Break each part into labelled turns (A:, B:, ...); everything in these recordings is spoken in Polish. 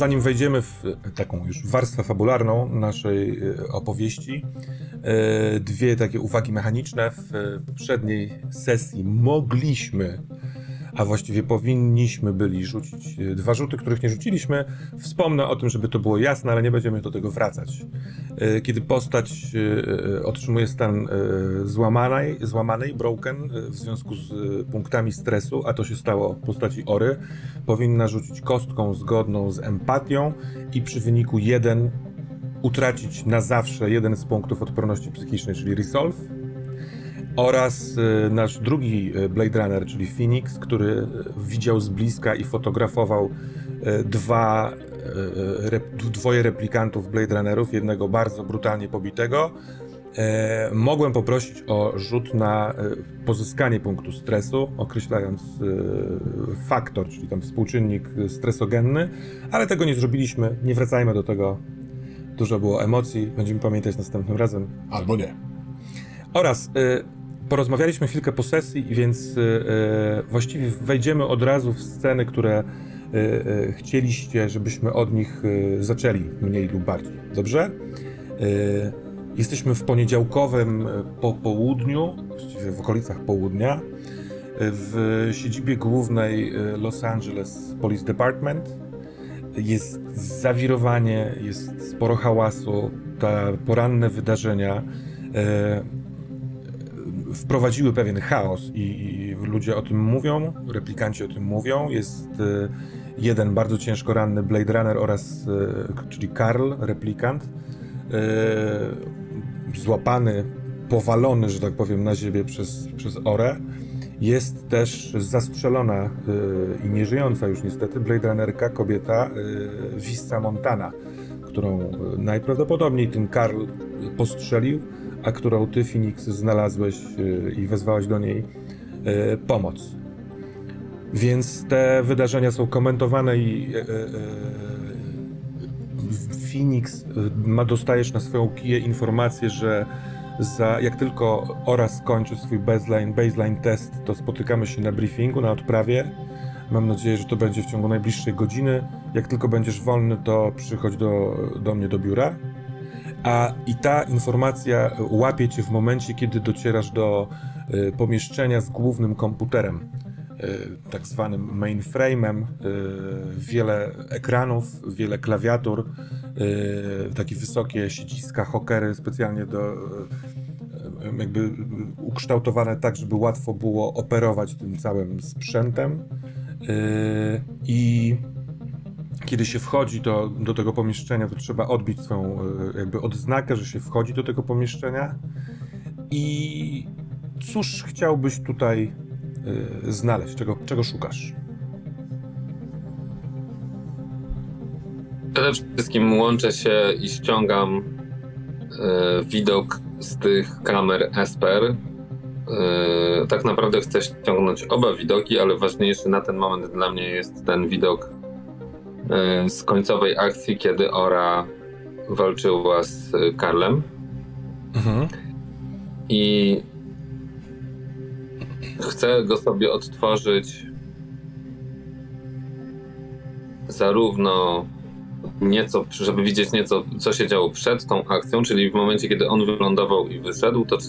A: zanim wejdziemy w taką już warstwę fabularną naszej e, opowieści, e, dwie takie uwagi mechaniczne. W poprzedniej sesji mogliśmy a właściwie powinniśmy byli rzucić e, dwa rzuty, których nie rzuciliśmy. Wspomnę o tym, żeby to było jasne, ale nie będziemy do tego wracać. E, kiedy postać e, otrzymuje stan złamanej, złamanej broken, w związku z punktami stresu, a to się stało w postaci Ory, powinna rzucić kostką zgodną z empatią i przy wyniku 1 utracić na zawsze jeden z punktów odporności psychicznej, czyli resolve oraz y, nasz drugi y, Blade Runner, czyli Phoenix, który y, widział z bliska i fotografował dwa, dwoje replikantów Blade Runnerów, jednego bardzo brutalnie pobitego. E, mogłem poprosić o rzut na pozyskanie punktu stresu, określając faktor, czyli tam współczynnik stresogenny, ale tego nie zrobiliśmy. Nie wracajmy do tego. Dużo było emocji, będziemy pamiętać następnym razem.
B: Albo nie.
A: Oraz porozmawialiśmy chwilkę po sesji, więc e, właściwie wejdziemy od razu w sceny, które e, e, chcieliście, żebyśmy od nich zaczęli, mniej lub bardziej. Dobrze? Jesteśmy w poniedziałkowym popołudniu, właściwie w okolicach południa, w siedzibie głównej Los Angeles Police Department. Jest zawirowanie, jest sporo hałasu, te poranne wydarzenia wprowadziły pewien chaos i, i, ludzie o tym mówią, replikanci o tym mówią. Jest y, jeden bardzo ciężko ranny Blade Runner oraz, y, czyli Karl, replikant, y, złapany, powalony, że tak powiem, na ziemię przez, przez Orę. Jest też zastrzelona i nieżyjąca już niestety Blade Runnerka, kobieta Vista Montana, którą najprawdopodobniej ten Karl postrzelił a którą ty, Phoenix, znalazłeś y, i wezwałeś do niej y, pomoc. Więc te wydarzenia są komentowane i y, Phoenix ma, dostajesz na swoją kiję informację, że za, jak tylko Ora skończy swój baseline, baseline test, to spotykamy się na briefingu, na odprawie. Mam nadzieję, że to będzie w ciągu najbliższej godziny. Jak tylko będziesz wolny, to przychodź do, do mnie do biura a i ta informacja łapie cię w momencie, kiedy docierasz do y, pomieszczenia z głównym komputerem, y, tak zwanym mainframe'em, y, wiele ekranów, wiele klawiatur, takie wysokie siedziska, hokery specjalnie do jakby ukształtowane tak, żeby łatwo było operować tym całym sprzętem. I kiedy się wchodzi do, do tego pomieszczenia, to trzeba odbić swoją e, jakby odznakę, że się wchodzi do tego pomieszczenia. I cóż chciałbyś tutaj y, znaleźć? Czego, czego szukasz?
C: Przede wszystkim łączę się i ściągam y, widok z tych kamer Esper. Y, tak naprawdę chcę ściągnąć oba widoki, ale ważniejszy na ten moment dla mnie jest ten widok z końcowej akcji, kiedy Ora walczyła z Karlem. Mhm. I chcę go sobie odtworzyć zarówno nieco, żeby widzieć nieco, co się działo przed tą akcją, czyli w momencie, kiedy on wylądował i wyszedł, to czy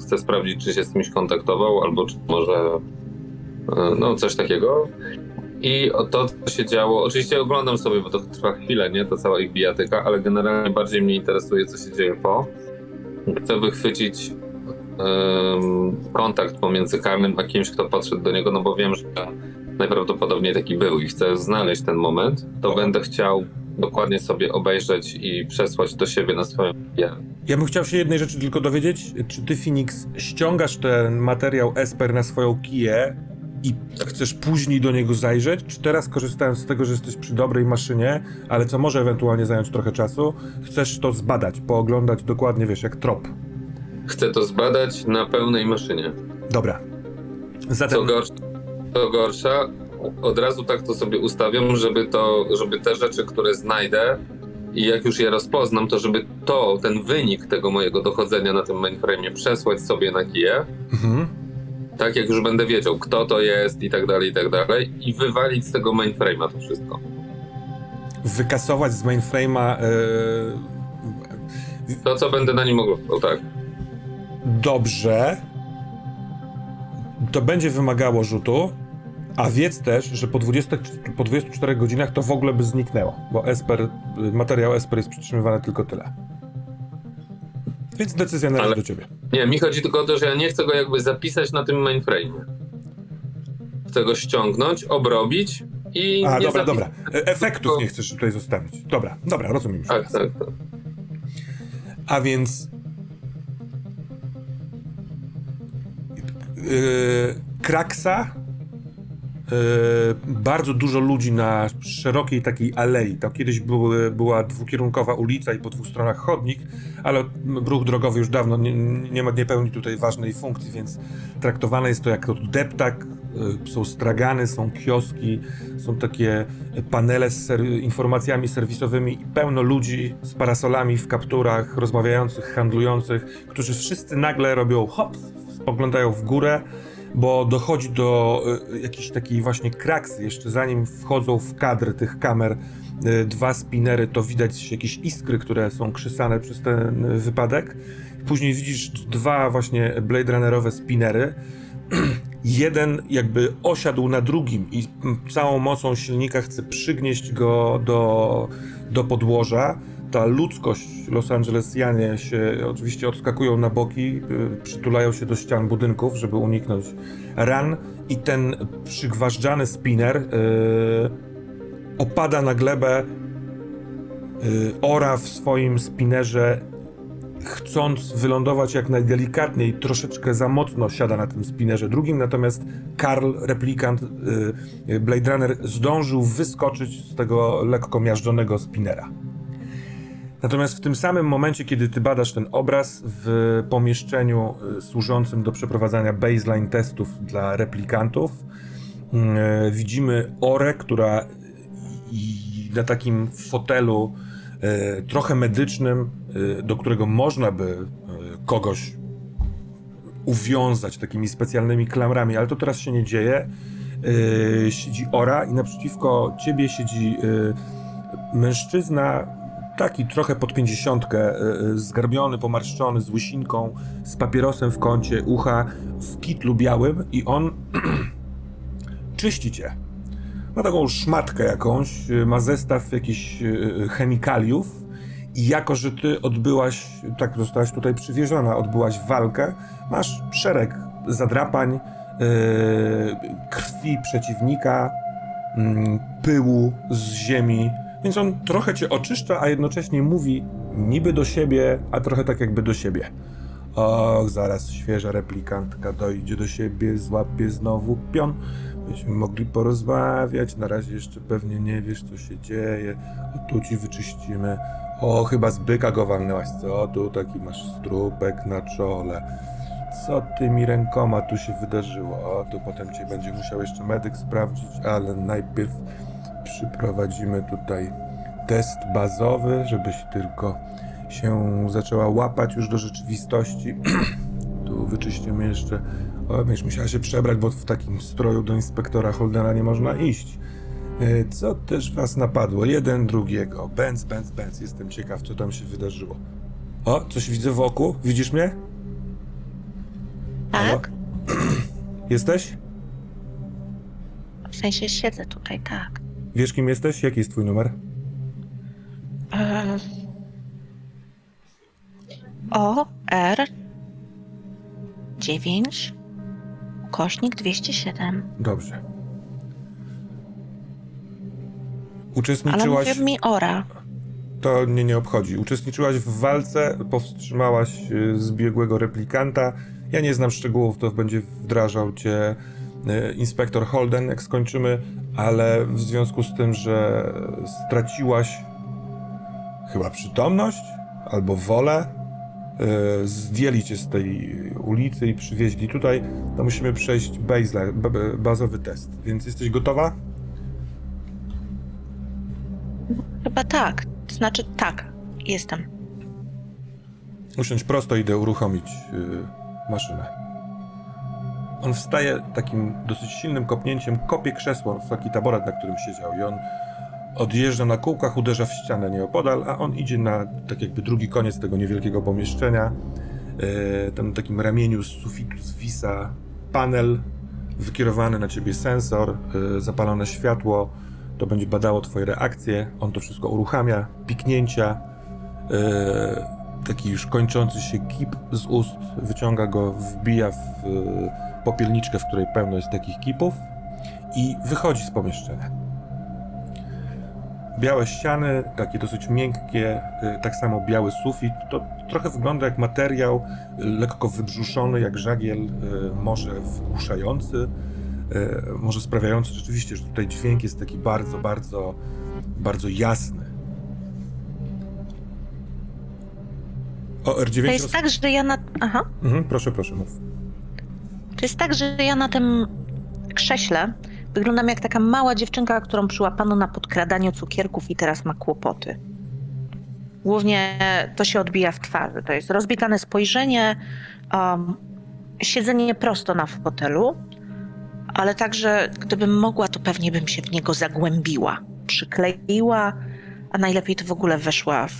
C: chcę sprawdzić, czy się z kimś kontaktował, albo czy może e, no coś takiego. I to, co się działo, oczywiście oglądam sobie, bo to trwa chwilę, nie? To cała ich bijatyka, ale generalnie bardziej mnie interesuje, co się dzieje po. Chcę wychwycić um, kontakt pomiędzy Karnym a kimś, kto podszedł do niego, no bo wiem, że najprawdopodobniej taki był i chcę znaleźć ten moment, to będę chciał dokładnie sobie obejrzeć i przesłać do siebie na swoją
A: ja. Ja bym chciał się jednej rzeczy tylko dowiedzieć. Czy ty, Phoenix, ściągasz ten materiał Esper na swoją kiję i chcesz później do niego zajrzeć, czy teraz korzystając z tego, że jesteś przy dobrej maszynie, ale co może ewentualnie zająć trochę czasu, chcesz to zbadać, pooglądać dokładnie, wiesz, jak trop.
C: Chcę to zbadać na pełnej maszynie.
A: Dobra.
C: Zatem... Co, gorsza, co gorsza, od razu tak to sobie ustawiam, żeby to, żeby te rzeczy, które znajdę i jak już je rozpoznam, to żeby to, ten wynik tego mojego dochodzenia na tym mainframe przesłać sobie na kiję. Mhm tak jak już będę wiedział, kto to jest i tak dalej, i tak dalej, i wywalić z tego mainframe'a to wszystko.
A: wykasować z mainframe'a yy,
C: To, co będę na nim oglądał, tak.
A: dobrze, to będzie wymagało rzutu, a wiedz też, że po, 20, po 24 godzinach to w ogóle by zniknęło, bo Esper, y, materiał Esper jest przytrzymywany tylko tyle. Więc decyzja należy
C: Ale-
A: do ciebie.
C: Nie, mi chodzi tylko o to, że ja nie chcę go jakby zapisać na tym mainframe. Chcę go ściągnąć, obrobić i.
A: A,
C: nie
A: dobra, dobra. E- Efektów nie chcesz tutaj zostawić. Dobra, dobra, rozumiem. już
C: Tak, tak, tak.
A: A więc. Yy, Kraksa. Yy, bardzo dużo ludzi na szerokiej takiej alei. Tam kiedyś były, była dwukierunkowa ulica i po dwóch stronach chodnik, ale ruch drogowy już dawno nie, nie, ma, nie pełni tutaj ważnej funkcji, więc traktowane jest to jako deptak. Yy, są stragany, są kioski, są takie panele z ser- informacjami serwisowymi i pełno ludzi z parasolami w kapturach, rozmawiających, handlujących, którzy wszyscy nagle robią hop, spoglądają w górę, bo dochodzi do y, jakiejś takiej właśnie kraksy. Jeszcze zanim wchodzą w kadr tych kamer y, dwa spinery, to widać jakieś iskry, które są krzysane przez ten y, wypadek. Później widzisz dwa właśnie Blade Runnerowe spinery. Jeden jakby osiadł na drugim i całą mocą silnika chce przygnieść go do, do podłoża. Ta ludzkość Los Angelesianie się oczywiście odskakują na boki, y, przytulają się do ścian budynków, żeby uniknąć ran i ten przygważdżany spinner y, opada na glebę. Y, ora w swoim spinnerze chcąc wylądować jak najdelikatniej, troszeczkę za mocno siada na tym spinnerze drugim, natomiast Karl, replikant y, Blade Runner, zdążył wyskoczyć z tego lekko miażdżonego spinera. Natomiast w tym samym momencie, kiedy ty badasz ten obraz w pomieszczeniu y, służącym do przeprowadzania baseline testów dla replikantów, y, widzimy Orę, która na takim fotelu e, trochę medycznym, do którego można by kogoś uwiązać takimi specjalnymi klamrami, ale to teraz się nie dzieje. Siedzi Ora i naprzeciwko ciebie siedzi mężczyzna, taki trochę pod pięćdziesiątkę, e, e, zgarbiony, pomarszczony, z łysinką, z papierosem w kącie ucha, w kitlu białym i on czyści cię. Ma taką szmatkę jakąś, y, ma zestaw jakichś chemikaliów i jako, że ty odbyłaś, tak zostałaś tutaj przywieziona, odbyłaś walkę, masz szereg zadrapań, krwi przeciwnika, mm, pyłu z ziemi, więc on trochę cię oczyszcza, a jednocześnie mówi niby do siebie, a trochę tak jakby do siebie. Och, zaraz świeża replikantka dojdzie do siebie, złapie znowu pion. Byśmy mogli porozmawiać, na razie jeszcze pewnie nie wiesz, co się dzieje. O, tu ci wyczyścimy. O, chyba z byka go walnęłaś, co? Tu taki masz strupek na czole. Co tymi rękoma tu się wydarzyło? O, tu potem cię będzie musiał jeszcze medyk sprawdzić, ale najpierw przyprowadzimy tutaj test bazowy, żebyś tylko się zaczęła łapać już do rzeczywistości. tu wyczyścimy jeszcze. O, będziesz musiała się przebrać, bo w takim stroju do inspektora Holdena nie można iść. E, Co też was napadło? Jeden drugiego. Benz, benz, benz. Jestem ciekaw, co tam się wydarzyło. O, coś widzę wokół. Widzisz mnie?
B: Tak?
A: Jesteś?
B: W sensie siedzę tutaj, tak.
A: Wiesz, kim jesteś? Jaki jest twój numer?
B: Ehm. O, R 9 ukośnik 207.
A: Dobrze.
B: Ale
A: Uczestniczyłaś...
B: mówię mi Ora.
A: To mnie nie obchodzi. Uczestniczyłaś w walce, powstrzymałaś y, zbiegłego replikanta. Ja nie znam szczegółów, to będzie wdrażał cię inspektor Holden, jak skończymy, ale w związku z tym, że straciłaś chyba przytomność albo wolę, y, zdjęli cię z tej ulicy i przywieźli tutaj, to musimy przejść baseline, ba- ba- bazowy test. Więc jesteś gotowa?
B: Chyba tak. To znaczy tak, jestem.
A: Usiądź prosto, idę uruchomić y, maszynę. On wstaje takim dosyć silnym kopnięciem, kopie krzesło w taki taboret, na którym siedział. I on odjeżdża na kółkach, uderza w ścianę nieopodal, a on idzie na tak jakby drugi koniec tego niewielkiego pomieszczenia. E, tam na takim ramieniu z sufitu zwisa panel, wykierowany na ciebie sensor, e, zapalone światło, to będzie badało twoje reakcje, on to wszystko uruchamia, piknięcia, e, taki już kończący się kip z ust, wyciąga go, wbija w popielniczkę, w której pełno jest takich kipów i wychodzi z pomieszczenia. Białe ściany, takie dosyć miękkie, y, tak samo biały sufit. To trochę wygląda jak materiał y, lekko wybrzuszony, jak żagiel, y, może wgłuszający, y, może sprawiający rzeczywiście, że tutaj dźwięk jest taki bardzo, bardzo, bardzo jasny. OR9.
B: To jest tak, że ja na... Aha.
A: Mhm, proszę, proszę, mów.
B: To jest tak, że ja na tym krześle wyglądam jak taka mała dziewczynka, którą przyłapano na podkradaniu cukierków i teraz ma kłopoty. Głównie to się odbija w twarzy. To jest rozbitane spojrzenie, um, siedzenie prosto na fotelu, ale także gdybym mogła, to pewnie bym się w niego zagłębiła, przykleiła, a najlepiej to w ogóle weszła w,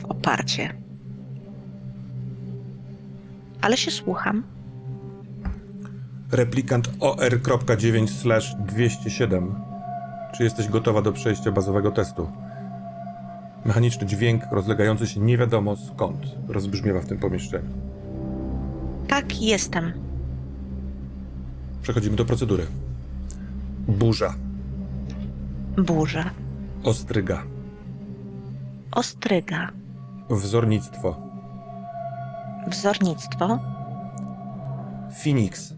B: w oparcie. Ale się słucham.
A: Replikant OR.9/207. Czy jesteś gotowa do przejścia bazowego testu? Mechaniczny dźwięk rozlegający się nie wiadomo skąd rozbrzmiewa w tym pomieszczeniu.
B: Tak, jestem.
A: Przechodzimy do procedury. Burza,
B: Burza.
A: ostryga,
B: Ostryga.
A: wzornictwo,
B: Wzornictwo.
A: Phoenix.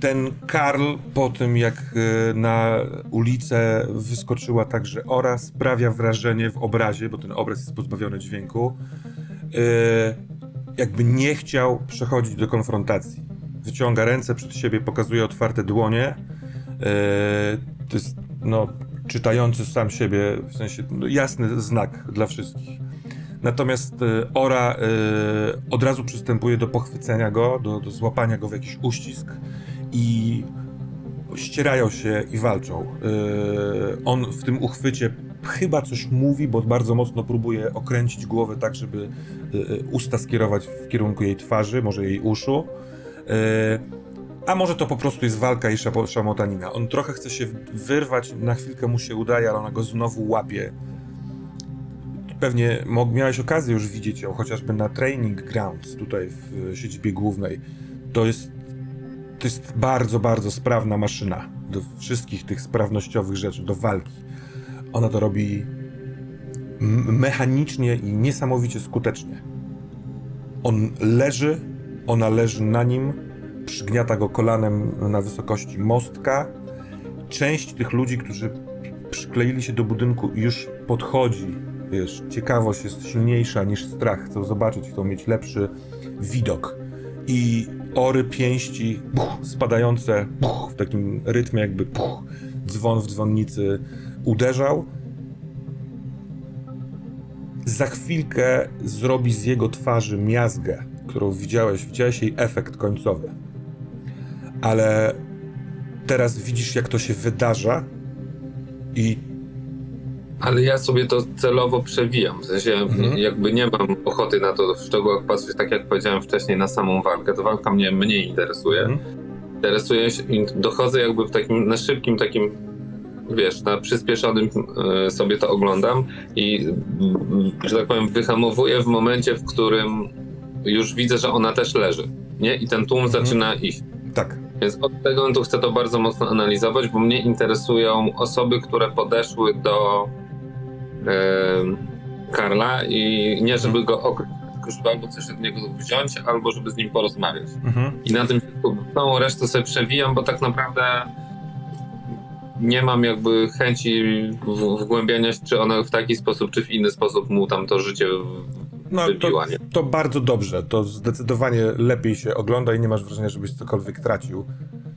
A: Ten Karl po tym, jak e, na ulicę wyskoczyła także Ora, sprawia wrażenie w obrazie, bo ten obraz jest pozbawiony dźwięku, e, jakby nie chciał przechodzić do konfrontacji. Wyciąga ręce przed siebie, pokazuje otwarte dłonie. E, To jest, no, czytający sam siebie, w sensie no, jasny znak dla wszystkich. Natomiast e, Ora e, od razu przystępuje do pochwycenia go, do, do złapania go w jakiś uścisk i ścierają się i walczą. E, on w tym uchwycie chyba coś mówi, bo bardzo mocno próbuje okręcić głowę tak, żeby usta skierować w kierunku jej twarzy, może jej uszu. A może to po prostu jest walka i szamotanina. On trochę chce się wyrwać, na chwilkę mu się udaje, ale ona go znowu łapie pewnie miałeś okazję już widzieć ją, chociażby na Training Grounds tutaj w siedzibie głównej. To jest, to jest bardzo, bardzo sprawna maszyna do wszystkich tych sprawnościowych rzeczy, do walki. Ona to robi mechanicznie i niesamowicie skutecznie. On leży, ona leży na nim, przygniata go kolanem na wysokości mostka. Część tych ludzi, którzy przykleili się do budynku już podchodzi. Wiesz, ciekawość jest silniejsza niż strach. Chcą zobaczyć, chcą mieć lepszy widok. I ory pięści buch, spadające buch, w takim rytmie jakby buch, dzwon w dzwonnicy uderzał. Za chwilkę zrobi z jego twarzy miazgę, którą widziałeś. Widziałeś jej efekt końcowy. Ale teraz widzisz, jak to się wydarza i
C: Ale ja sobie to celowo przewijam. W sensie
A: Mhm.
C: jakby nie mam ochoty na to w szczegółach patrzeć, tak jak powiedziałem wcześniej, na samą walkę. To walka mnie mniej interesuje.
A: Mhm.
C: Interesuje się, i dochodzę jakby w takim, na szybkim takim, wiesz, na przyspieszonym e, sobie to oglądam i, że tak powiem, wyhamowuję w momencie, w którym już widzę, że ona też leży. Nie? I ten tłum
A: Mhm.
C: zaczyna iść.
A: tak.
C: Więc od tego momentu chcę to bardzo mocno analizować, bo mnie interesują osoby, które podeszły do Karla i nie żeby go okryć, żeby albo coś od niego wziąć, albo żeby z nim porozmawiać.
A: Mhm.
C: I na tym całą resztę sobie przewijam, bo tak naprawdę nie mam jakby chęci w- wgłębiania się, czy ona w taki sposób, czy w inny sposób mu tam to życie
A: No, to,
C: wybiła. Nie?
A: to bardzo dobrze. To zdecydowanie lepiej się ogląda i nie masz wrażenia, żebyś cokolwiek tracił.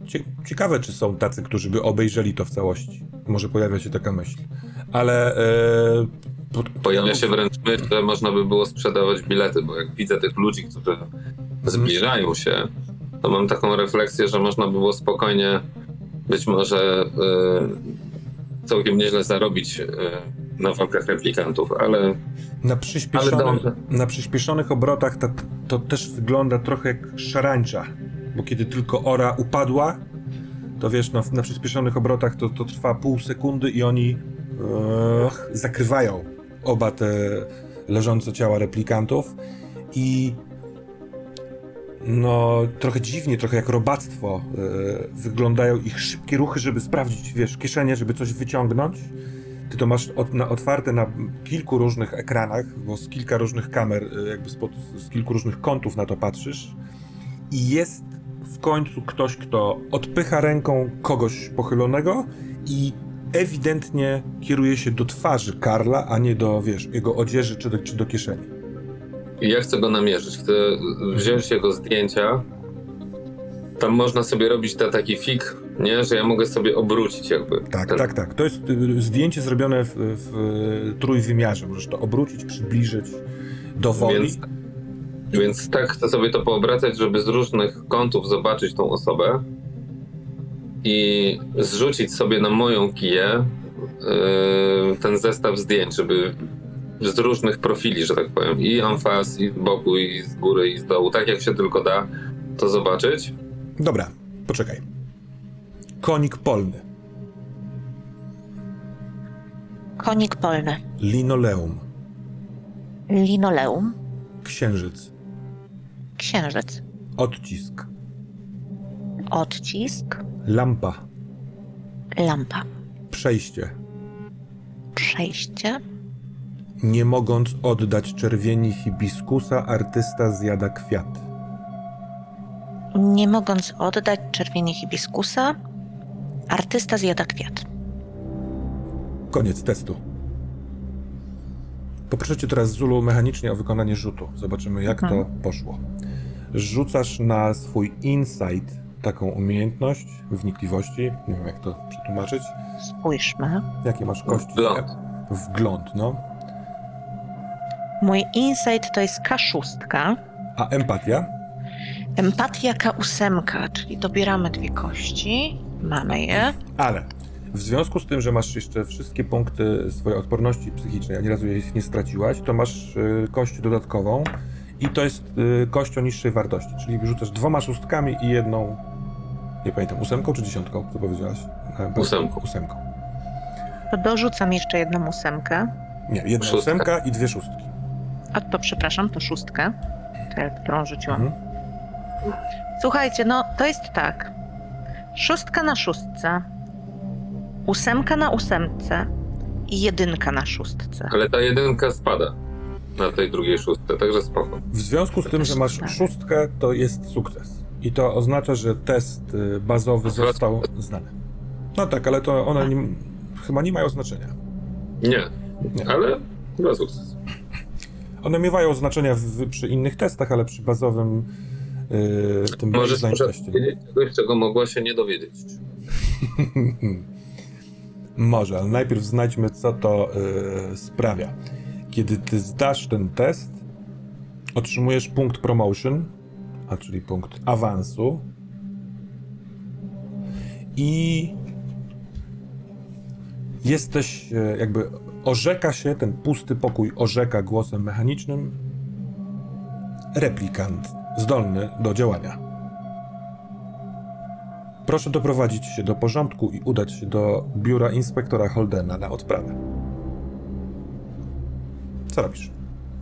A: Cie- Ciekawe, czy są tacy, którzy by obejrzeli to w całości. Może pojawia się taka myśl. Ale. E,
C: Pojawia się wręcz myśl, że można by było sprzedawać bilety, bo jak widzę tych ludzi, którzy zbliżają się, to mam taką refleksję, że można było spokojnie być może y, całkiem nieźle zarobić y, na walkach replikantów, ale
A: Na, przyspieszonych,
C: Ale
A: na przyspieszonych obrotach to, to też wygląda trochę jak szarańcza, bo kiedy tylko ora upadła, to wiesz, no, na przyspieszonych obrotach to, to trwa pół sekundy i oni e, zakrywają oba te leżące ciała replikantów i no trochę dziwnie, trochę jak robactwo e, wyglądają ich szybkie ruchy, żeby sprawdzić, wiesz, kieszenie, żeby coś wyciągnąć. Ty to masz od, na, otwarte na kilku różnych ekranach, bo z kilka różnych kamer, e, jakby spod, z kilku różnych kątów na to patrzysz. I jest w końcu ktoś, kto odpycha ręką kogoś pochylonego i ewidentnie kieruje się do twarzy Karla, a nie do, wiesz, jego odzieży czy do, czy do kieszeni.
C: ja chcę go namierzyć. Chcę wziąć jego zdjęcia. Tam można sobie robić ta, taki fik, nie? że ja mogę sobie obrócić jakby.
A: Tak,
C: Ten-
A: tak, tak. To jest y, zdjęcie zrobione w, w trójwymiarze. Możesz to obrócić, przybliżyć, dowoli.
C: Więc, więc tak chcę sobie to poobracać, żeby z różnych kątów zobaczyć tą osobę i zrzucić sobie na moją kiję yy, ten zestaw zdjęć, żeby z różnych profili, że tak powiem, i amfas, i z boku, i z góry, i z dołu, tak jak się tylko da, to zobaczyć.
A: Dobra, poczekaj. Konik polny,
B: Konik polny,
A: linoleum,
B: linoleum,
A: księżyc,
B: księżyc,
A: odcisk,
B: odcisk,
A: lampa,
B: lampa,
A: przejście.
B: przejście,
A: Nie mogąc oddać czerwieni hibiskusa, artysta zjada kwiat.
B: Nie mogąc oddać czerwieni hibiskusa, artysta zjada kwiat.
A: Koniec testu. Poproszę cię teraz Zulu mechanicznie o wykonanie rzutu. Zobaczymy, jak to
B: Mhm.
A: poszło. Rzucasz na swój insight taką umiejętność wnikliwości. Nie wiem, jak to przetłumaczyć.
B: Spójrzmy.
A: Jakie masz kości?
C: Wgląd.
A: Wgląd, no.
B: Mój insight to jest K6,
A: A empatia?
B: empatia K8, czyli dobieramy dwie kości, mamy je.
A: Ale w związku z tym, że masz jeszcze wszystkie punkty swojej odporności psychicznej, ani razu jej nie straciłaś, to masz y, kość dodatkową i to jest y, kość o niższej wartości, czyli rzucasz dwoma szóstkami i jedną, nie pamiętam, ósemką czy dziesiątką, co powiedziałaś? Na-
C: Ósemką.
A: Ósemką.
B: To dorzucam jeszcze jedną ósemkę.
A: Nie, jedna
C: Szóstka.
A: ósemka i dwie szóstki.
B: A to przepraszam, to szóstkę, tę, którą rzuciłam.
A: Mhm.
B: Słuchajcie, no to jest tak. Szóstka na szóstce, ósemka na ósemce i jedynka na szóstce.
C: Ale ta jedynka spada na tej drugiej szóstce, także spoko.
A: W związku z tym, że masz
B: Tak.
A: szóstkę, to jest sukces. I to oznacza, że test y, bazowy został znany. No tak, ale to one nie, chyba nie mają znaczenia.
C: Nie,
A: Nie.
C: ale chyba sukces.
A: One miewają znaczenia w, przy innych testach, ale przy bazowym yy, tym
C: może powiedzieć czegoś, czego mogła się nie dowiedzieć.
A: Może, ale najpierw znajdźmy, co to yy, sprawia. Kiedy ty zdasz ten test, otrzymujesz punkt promotion, a czyli punkt awansu i jesteś e, jakby orzeka się, ten pusty pokój orzeka głosem mechanicznym replikant zdolny do działania. Proszę doprowadzić się do porządku i udać się do biura inspektora Holdena na odprawę. Co robisz?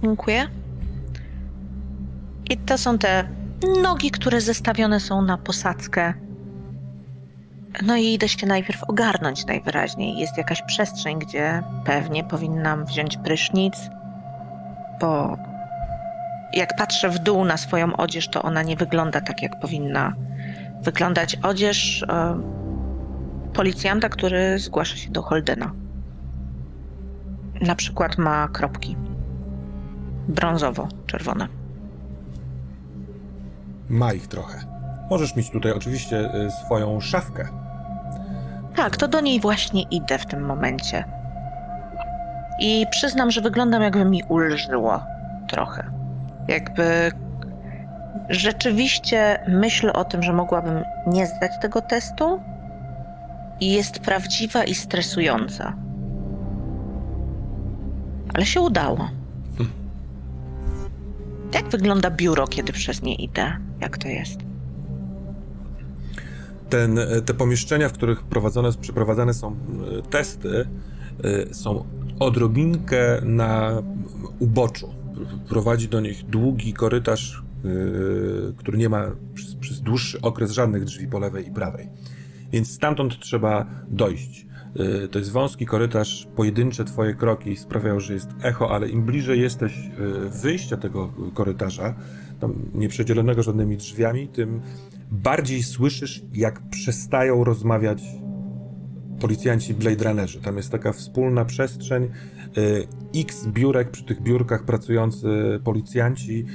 B: Dziękuję. I to są te nogi, które zestawione są na posadzkę. No i idę się najpierw ogarnąć najwyraźniej. Jest jakaś przestrzeń, gdzie pewnie powinnam wziąć prysznic, bo jak patrzę w dół na swoją odzież, to ona nie wygląda tak, jak powinna wyglądać odzież e, policjanta, który zgłasza się do Holdena. Na przykład ma kropki brązowo-czerwone.
A: Ma ich trochę. Możesz mieć tutaj oczywiście y, swoją szafkę.
B: Tak, to do niej właśnie idę w tym momencie. I przyznam, że wyglądam jakby mi ulżyło trochę. Jakby rzeczywiście myślę o tym, że mogłabym nie zdać tego testu jest prawdziwa i stresująca. Ale się udało. Jak wygląda biuro, kiedy przez nie idę? Jak to jest?
A: Ten, e, te pomieszczenia, w których prowadzone, przeprowadzane są e, testy, e, są odrobinkę na uboczu. Prowadzi do nich długi korytarz, który nie ma przez, przez dłuższy okres żadnych drzwi po lewej i prawej. Więc stamtąd trzeba dojść. To jest wąski korytarz, pojedyncze twoje kroki sprawiają, że jest echo, ale im bliżej jesteś wyjścia tego korytarza, tam nieprzedzielonego żadnymi drzwiami, tym bardziej słyszysz, jak przestają rozmawiać policjanci Blade Runnerzy. Tam jest taka wspólna przestrzeń, y, x biurek, przy tych biurkach pracujący policjanci,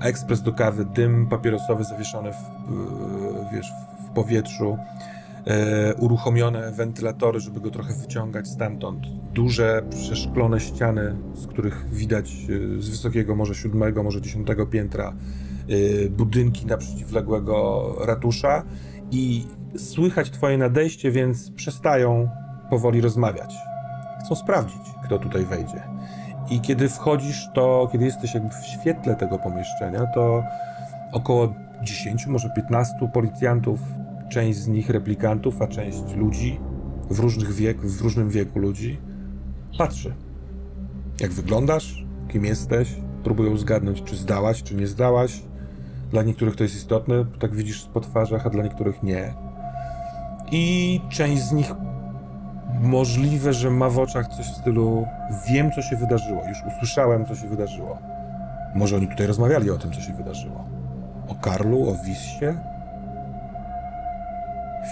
A: y, ekspres do kawy, dym papierosowy zawieszony w, y, wiesz, w powietrzu, uruchomione wentylatory, żeby go trochę wyciągać stamtąd, duże przeszklone ściany, z których widać z wysokiego może siódmego, może dziesiątego piętra Y, budynki naprzeciwległego ratusza i słychać twoje nadejście, więc przestają powoli rozmawiać. Chcą sprawdzić, kto tutaj wejdzie. I kiedy wchodzisz, to kiedy jesteś jakby w świetle tego pomieszczenia, to około 10, może 15 policjantów, część z nich replikantów, a część ludzi w różnych wiek, w różnym wieku ludzi, patrzy. Jak wyglądasz, kim jesteś, próbują zgadnąć, czy zdałaś, czy nie zdałaś. Dla niektórych to jest istotne, tak widzisz po twarzach, a dla niektórych nie. I część z nich możliwe, że ma w oczach coś w stylu wiem, co się wydarzyło, już usłyszałem, co się wydarzyło. Może oni tutaj rozmawiali o tym, co się wydarzyło. O Karlu, o Wissie?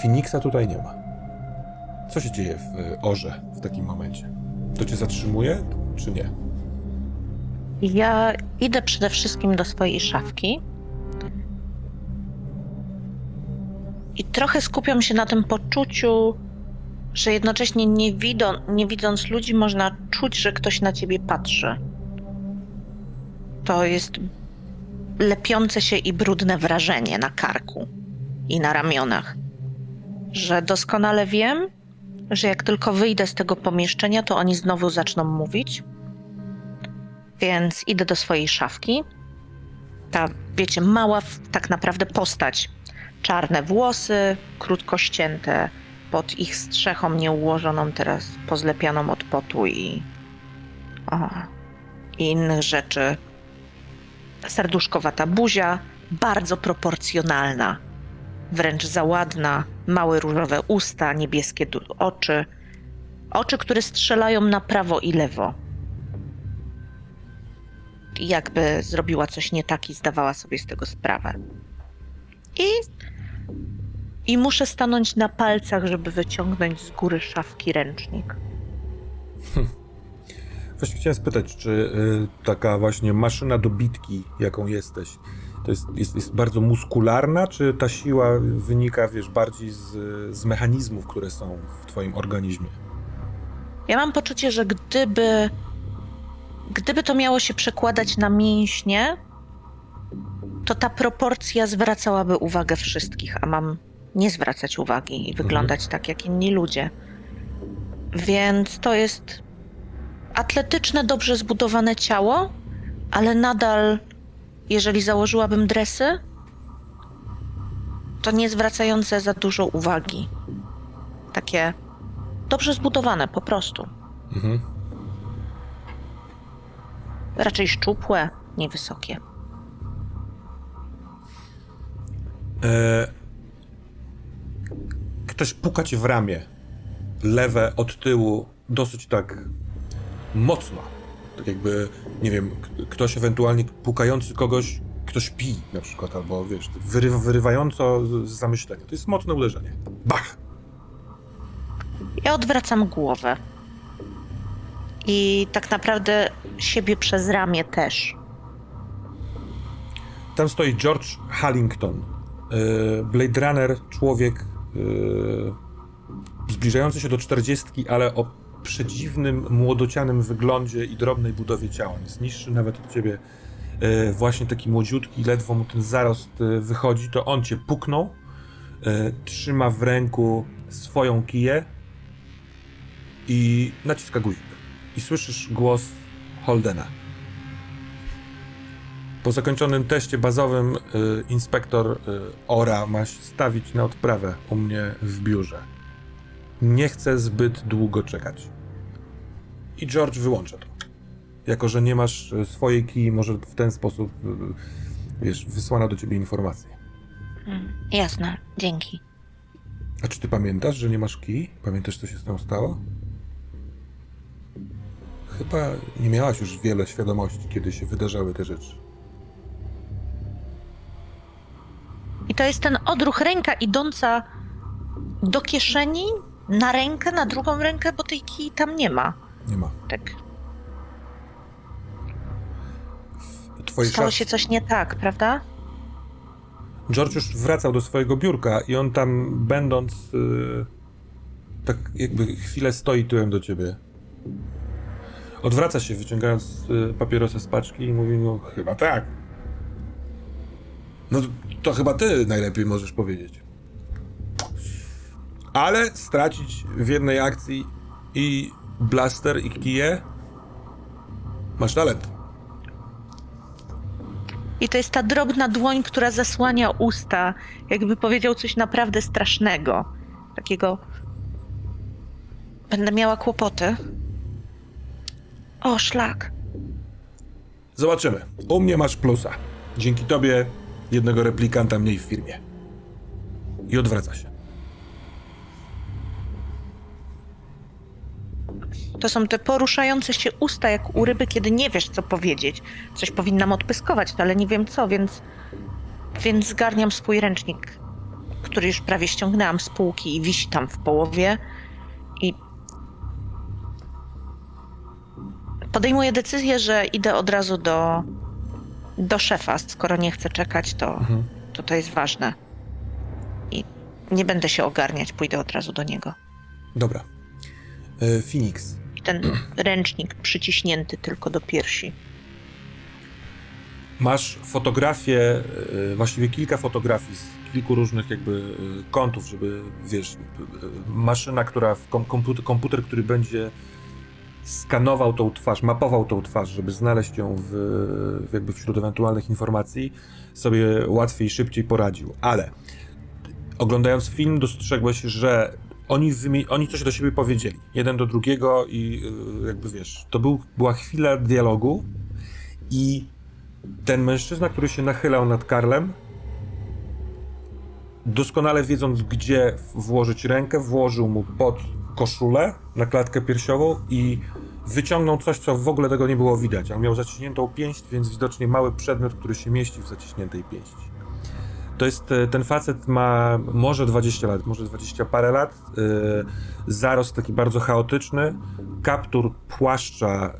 A: Phoenixa tutaj nie ma. Co się dzieje w y, Orze w takim momencie? To cię zatrzymuje, czy nie?
B: Ja idę przede wszystkim do swojej szafki I trochę skupiam się na tym poczuciu, że jednocześnie nie, nie widząc ludzi, można czuć, że ktoś na ciebie patrzy. To jest lepiące się i brudne wrażenie na karku i na ramionach. Że doskonale wiem, że jak tylko wyjdę z tego pomieszczenia, to oni znowu zaczną mówić. Więc idę do swojej szafki. Ta, wiecie, mała tak naprawdę postać czarne włosy, krótko ścięte, pod ich strzechą nieułożoną, teraz pozlepianą od potu i, o, i innych rzeczy. Serduszkowata buzia, bardzo proporcjonalna, wręcz załadna, małe różowe usta, niebieskie oczy, oczy, które strzelają na prawo i lewo. Jakby zrobiła coś nie tak i zdawała sobie z tego sprawę. I i muszę stanąć na palcach, żeby wyciągnąć z góry szafki ręcznik.
A: Właśnie chciałem spytać, czy y, taka właśnie maszyna do bitki, jaką jesteś, to jest, jest, jest, bardzo muskularna, czy ta siła wynika, wiesz, bardziej z, z mechanizmów, które są w twoim organizmie?
B: Ja mam poczucie, że gdyby, gdyby to miało się przekładać na mięśnie, to ta proporcja zwracałaby uwagę wszystkich, a mam nie zwracać uwagi i wyglądać mhm. tak jak inni ludzie. Więc to jest atletyczne, dobrze zbudowane ciało, ale nadal, jeżeli założyłabym dresy, to nie zwracające za dużo uwagi. Takie dobrze zbudowane po prostu. Mhm. Raczej szczupłe, niewysokie.
A: E, ktoś puka cię w ramię, lewe od tyłu, dosyć tak mocno. Tak jakby, nie wiem, ktoś ewentualnie pukający kogoś, ktoś pi na przykład, albo wiesz, wyrywa, wyrywająco z zamyślenia. To jest mocne uderzenie. Bach!
B: Ja odwracam głowę. I tak naprawdę siebie przez ramię też.
A: Tam stoi George Hallington. Y, Blade Runner, człowiek Yy, zbliżający się do czterdziestki, ale o przedziwnym, młodocianym wyglądzie i drobnej budowie ciała. Jest niższy nawet od ciebie e, właśnie taki młodziutki, ledwo mu ten zarost e, wychodzi, to on cię puknął, e, trzyma w ręku swoją kiję i naciska guzik. I słyszysz głos Holdena. Po zakończonym teście bazowym inspektor Ora ma stawić na odprawę u mnie w biurze. Nie chcę zbyt długo czekać. I George wyłącza to. Jako, że nie masz y, swojej kij, może w ten sposób, y, wiesz, wysłana do ciebie informacja.
B: Mm, jasne, dzięki.
A: A czy ty pamiętasz, że nie masz kij? Pamiętasz, co się z tą stało? Chyba nie miałaś już wiele świadomości, kiedy się wydarzały te rzeczy.
B: I to jest ten odruch ręka idąca do kieszeni, na rękę, na drugą rękę, bo tej kij tam nie ma.
A: Nie ma.
B: Tak.
A: Twoje
B: Stało się coś nie tak, prawda?
A: George już wracał do swojego biurka i on tam będąc y, tak jakby chwilę stoi tyłem do ciebie. Odwraca się wyciągając y, papierosa z paczki i mówi no chyba tak. No to chyba ty najlepiej możesz powiedzieć. Ale stracić w jednej akcji i blaster i kije masz talent.
B: I to jest ta drobna dłoń, która zasłania usta, jakby powiedział coś naprawdę strasznego. Takiego. Będę miała kłopoty. O, szlak.
A: Zobaczymy. U mnie masz plusa. Dzięki tobie jednego replikanta mniej w firmie. I odwraca się.
B: To są te poruszające się usta jak u ryby, kiedy nie wiesz, co powiedzieć. Coś powinnam odpyskować, ale nie wiem co, więc. Więc zgarniam swój ręcznik, który już prawie ściągnęłam z półki i wisi tam w połowie. I. Podejmuję decyzję, że idę od razu do. do szefa. Skoro nie chcę czekać, to,
A: Mhm.
B: to to jest ważne. I nie będę się ogarniać, pójdę od razu do niego.
A: Dobra. E, Phoenix.
B: Ten ręcznik przyciśnięty tylko do piersi.
A: Masz fotografię, e, właściwie kilka fotografii z kilku różnych jakby e, kątów, żeby, wiesz, e, maszyna, która, komputer, komputer, który będzie skanował tą twarz, mapował tą twarz, żeby znaleźć ją w jakby wśród ewentualnych informacji, sobie łatwiej, szybciej poradził. Ale oglądając film dostrzegłeś, że oni, oni coś do siebie powiedzieli, jeden do drugiego i yy, jakby wiesz, to był, była chwila dialogu i ten mężczyzna, który się nachylał nad Karlem, doskonale wiedząc, gdzie włożyć rękę, włożył mu pod koszulę na klatkę piersiową i wyciągnął coś, co w ogóle tego nie było widać. On miał zaciśniętą pięść, więc widocznie mały przedmiot, który się mieści w zaciśniętej pięści. To jest, e, ten facet ma może 20 lat, może 20 parę lat, e, zarost taki bardzo chaotyczny, kaptur płaszcza,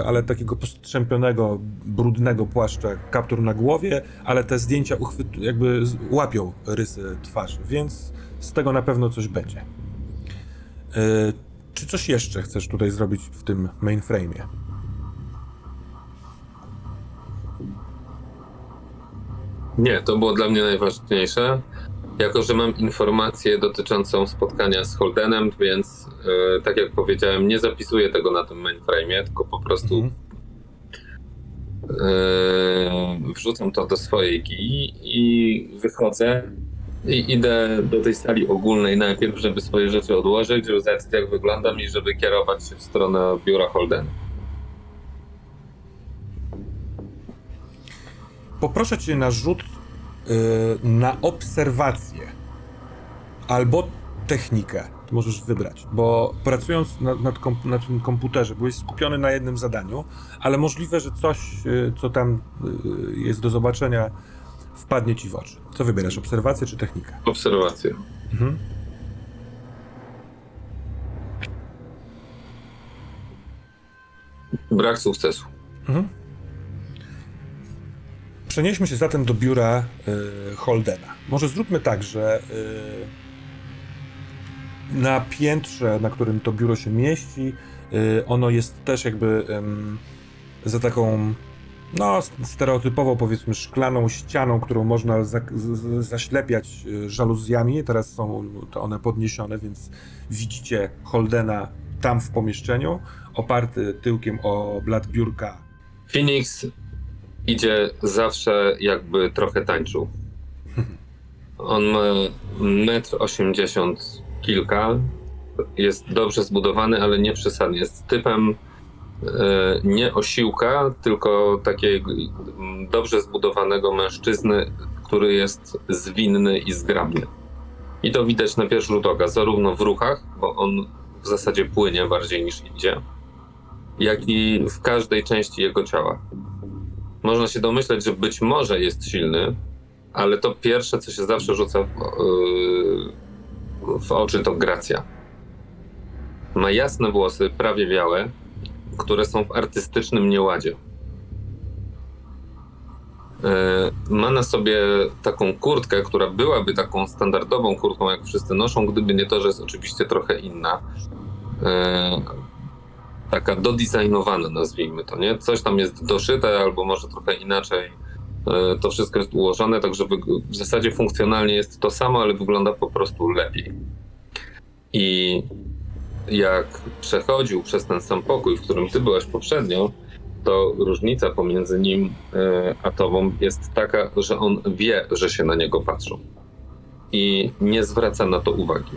A: e, ale takiego postrzępionego, brudnego płaszcza, kaptur na głowie, ale te zdjęcia uchwyt, jakby łapią rysy twarzy, więc z tego na pewno coś będzie. E, Czy coś jeszcze chcesz tutaj zrobić w tym mainframe'ie?
C: Nie, to było dla mnie najważniejsze. Jako, że mam informację dotyczącą spotkania z Holdenem, więc e, tak jak powiedziałem, nie zapisuję tego na tym mainframe'ie, tylko po prostu
A: Mhm.
C: e, wrzucam to do swojej kij i wychodzę i idę do tej sali ogólnej najpierw, żeby swoje rzeczy odłożyć, żeby zobaczyć jak wyglądam i żeby kierować się w stronę biura Holdena.
A: Poproszę cię na rzut y, na obserwację albo technikę. Możesz wybrać, bo pracując na, nad komp- na tym komputerze byłeś skupiony na jednym zadaniu, ale możliwe, że coś, y, co tam y, jest do zobaczenia, wpadnie ci w oczy. Co wybierasz, obserwację czy technikę?
C: Obserwacje.
A: Mhm.
C: Brak sukcesu.
A: Mhm. Przenieśmy się zatem do biura y, Holdena. Może zróbmy tak, że y, na piętrze, na którym to biuro się mieści, y, ono jest też jakby za taką no, stereotypowo powiedzmy szklaną ścianą, którą można za, z, zaślepiać żaluzjami. Teraz są one podniesione, więc widzicie Holdena tam w pomieszczeniu, oparty tyłkiem o blat biurka.
C: Phoenix idzie zawsze jakby trochę tańczył. On ma metr osiemdziesiąt kilka, jest dobrze zbudowany, ale nie przesadnie. Jest typem e, nie osiłka, tylko takiego mm, dobrze zbudowanego mężczyzny, który jest zwinny i zgrabny. I to widać na pierwszy rzut oka, zarówno w ruchach, bo on w zasadzie płynie bardziej niż idzie, jak i w każdej części jego ciała. Można się domyśleć, że być może jest silny, ale to pierwsze, co się zawsze rzuca w, yy, w oczy, to gracja. Ma jasne włosy, prawie białe, które są w artystycznym nieładzie. Yy, Ma na sobie taką kurtkę, która byłaby taką standardową kurtką, jak wszyscy noszą, gdyby nie to, że jest oczywiście trochę inna. Taka dodizajnowana, nazwijmy to, nie? Coś tam jest doszyte, albo może trochę inaczej. E, To wszystko jest ułożone, także wyg- w zasadzie funkcjonalnie jest to samo, ale wygląda po prostu lepiej. I jak przechodził przez ten sam pokój, w którym ty byłaś poprzednio, to różnica pomiędzy nim e, a tobą jest taka, że on wie, że się na niego patrzą. I nie zwraca na to uwagi.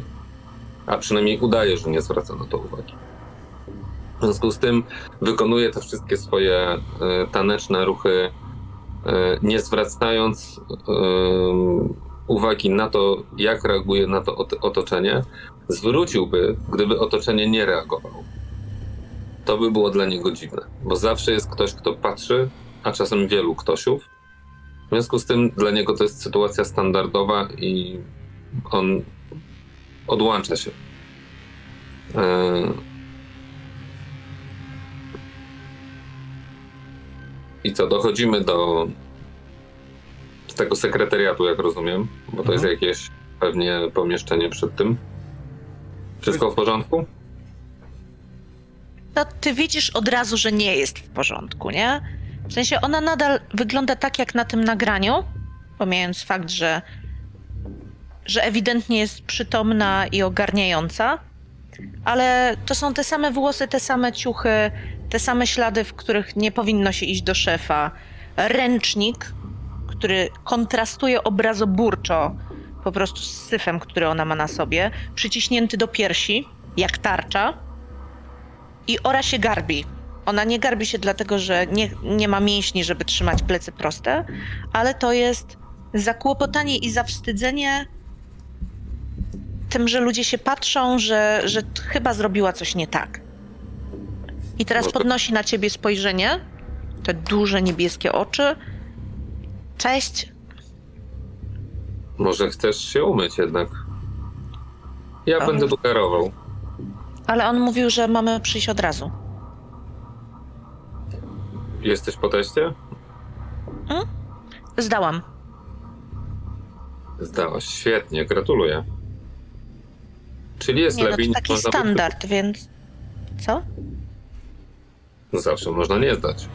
C: A przynajmniej udaje, że nie zwraca na to uwagi. W związku z tym wykonuje te wszystkie swoje e, taneczne ruchy, e, nie zwracając e, uwagi na to, jak reaguje na to ot- otoczenie. Zwróciłby, gdyby otoczenie nie reagowało. To by było dla niego dziwne, bo zawsze jest ktoś, kto patrzy, a czasem wielu ktośów. W związku z tym dla niego to jest sytuacja standardowa i on odłącza się. E, I co, dochodzimy do tego sekretariatu, jak rozumiem, bo to jest
A: Mhm.
C: jakieś pewnie pomieszczenie przed tym. Wszystko w porządku?
B: No, ty widzisz od razu, że nie jest w porządku, nie? W sensie ona nadal wygląda tak jak na tym nagraniu, pomijając fakt, że, że ewidentnie jest przytomna i ogarniająca, ale to są te same włosy, te same ciuchy, te same ślady, w których nie powinno się iść do szefa. Ręcznik, który kontrastuje obrazoburczo po prostu z syfem, który ona ma na sobie, przyciśnięty do piersi, jak tarcza. I ora się garbi. Ona nie garbi się dlatego, że nie, nie ma mięśni, żeby trzymać plecy proste, ale to jest zakłopotanie i zawstydzenie tym, że ludzie się patrzą, że, że chyba zrobiła coś nie tak. I teraz
C: Może-
B: podnosi na ciebie spojrzenie, te duże niebieskie oczy. Cześć.
C: Może chcesz się umyć jednak? Ja
B: A.
C: będę tu kierował.
B: Ale on mówił, że mamy przyjść od razu.
C: Jesteś po teście?
B: Zdałam.
C: Zdałaś. Świetnie, gratuluję. Czyli jest
B: Nie, no
C: lepiej
B: to
C: niż
B: taki
C: można by-
B: standard, więc... Co?
C: No zawsze można nie zdać.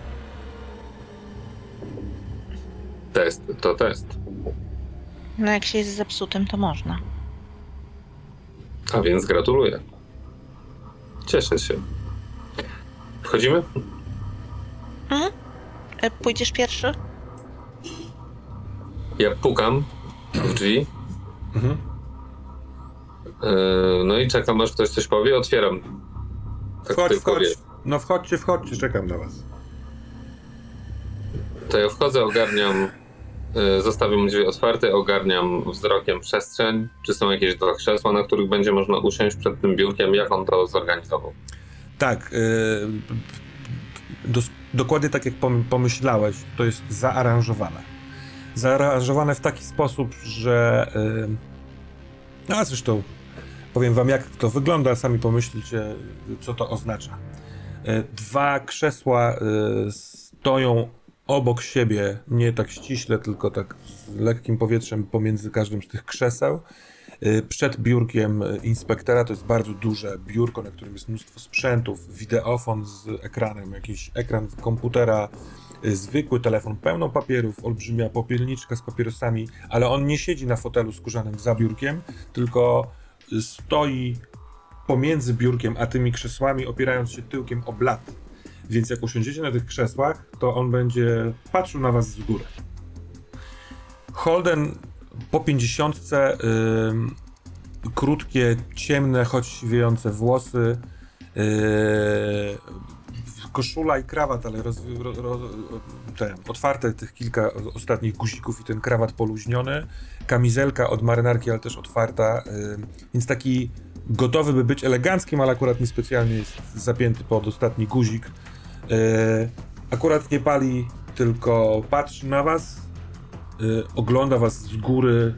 C: Test to test.
B: No jak się jest zepsutym, to można.
C: A więc gratuluję. Cieszę się. Wchodzimy?
B: E, Pójdziesz pierwszy?
C: Ja pukam w drzwi.
A: Mhm.
C: Yy, no i czekam, aż ktoś coś powie. Otwieram. Tak
A: Wchodź, wchodź.
C: wie.
A: No wchodźcie, wchodźcie, czekam na was.
C: To ja wchodzę, ogarniam. yy, Zostawiam drzwi otwarte, ogarniam wzrokiem przestrzeń. Czy są jakieś dwa krzesła, na których będzie można usiąść przed tym biurkiem? Jak on to zorganizował?
A: Tak, yy, dos- dokładnie tak jak pom- pomyślałeś, to jest zaaranżowane. Zaaranżowane w taki sposób, że. Yy, no a zresztą powiem wam, jak to wygląda, sami pomyślcie, co to oznacza. Yy, dwa krzesła yy, stoją obok siebie, nie tak ściśle, tylko tak z lekkim powietrzem pomiędzy każdym z tych krzeseł. Y, Przed biurkiem inspektora to jest bardzo duże biurko, na którym jest mnóstwo sprzętów, wideofon z ekranem, jakiś ekran komputera, zwykły telefon, pełną papierów, olbrzymia popielniczka z papierosami, ale on nie siedzi na fotelu skórzanym za biurkiem, tylko stoi pomiędzy biurkiem a tymi krzesłami, opierając się tyłkiem o blat. Więc jak usiądziecie na tych krzesłach, to on będzie patrzył na was z góry. Holden po pięćdziesiątce y, krótkie, ciemne, choć wiejące włosy, yy, koszula i krawat, ale roz, ro, ro, te, otwarte tych kilka ostatnich guzików i ten krawat poluźniony, kamizelka od marynarki, ale też otwarta, yy, więc taki gotowy by być eleganckim, ale akurat niespecjalnie jest zapięty pod ostatni guzik. Yy, akurat nie pali, tylko patrzy na was, yy, ogląda was z góry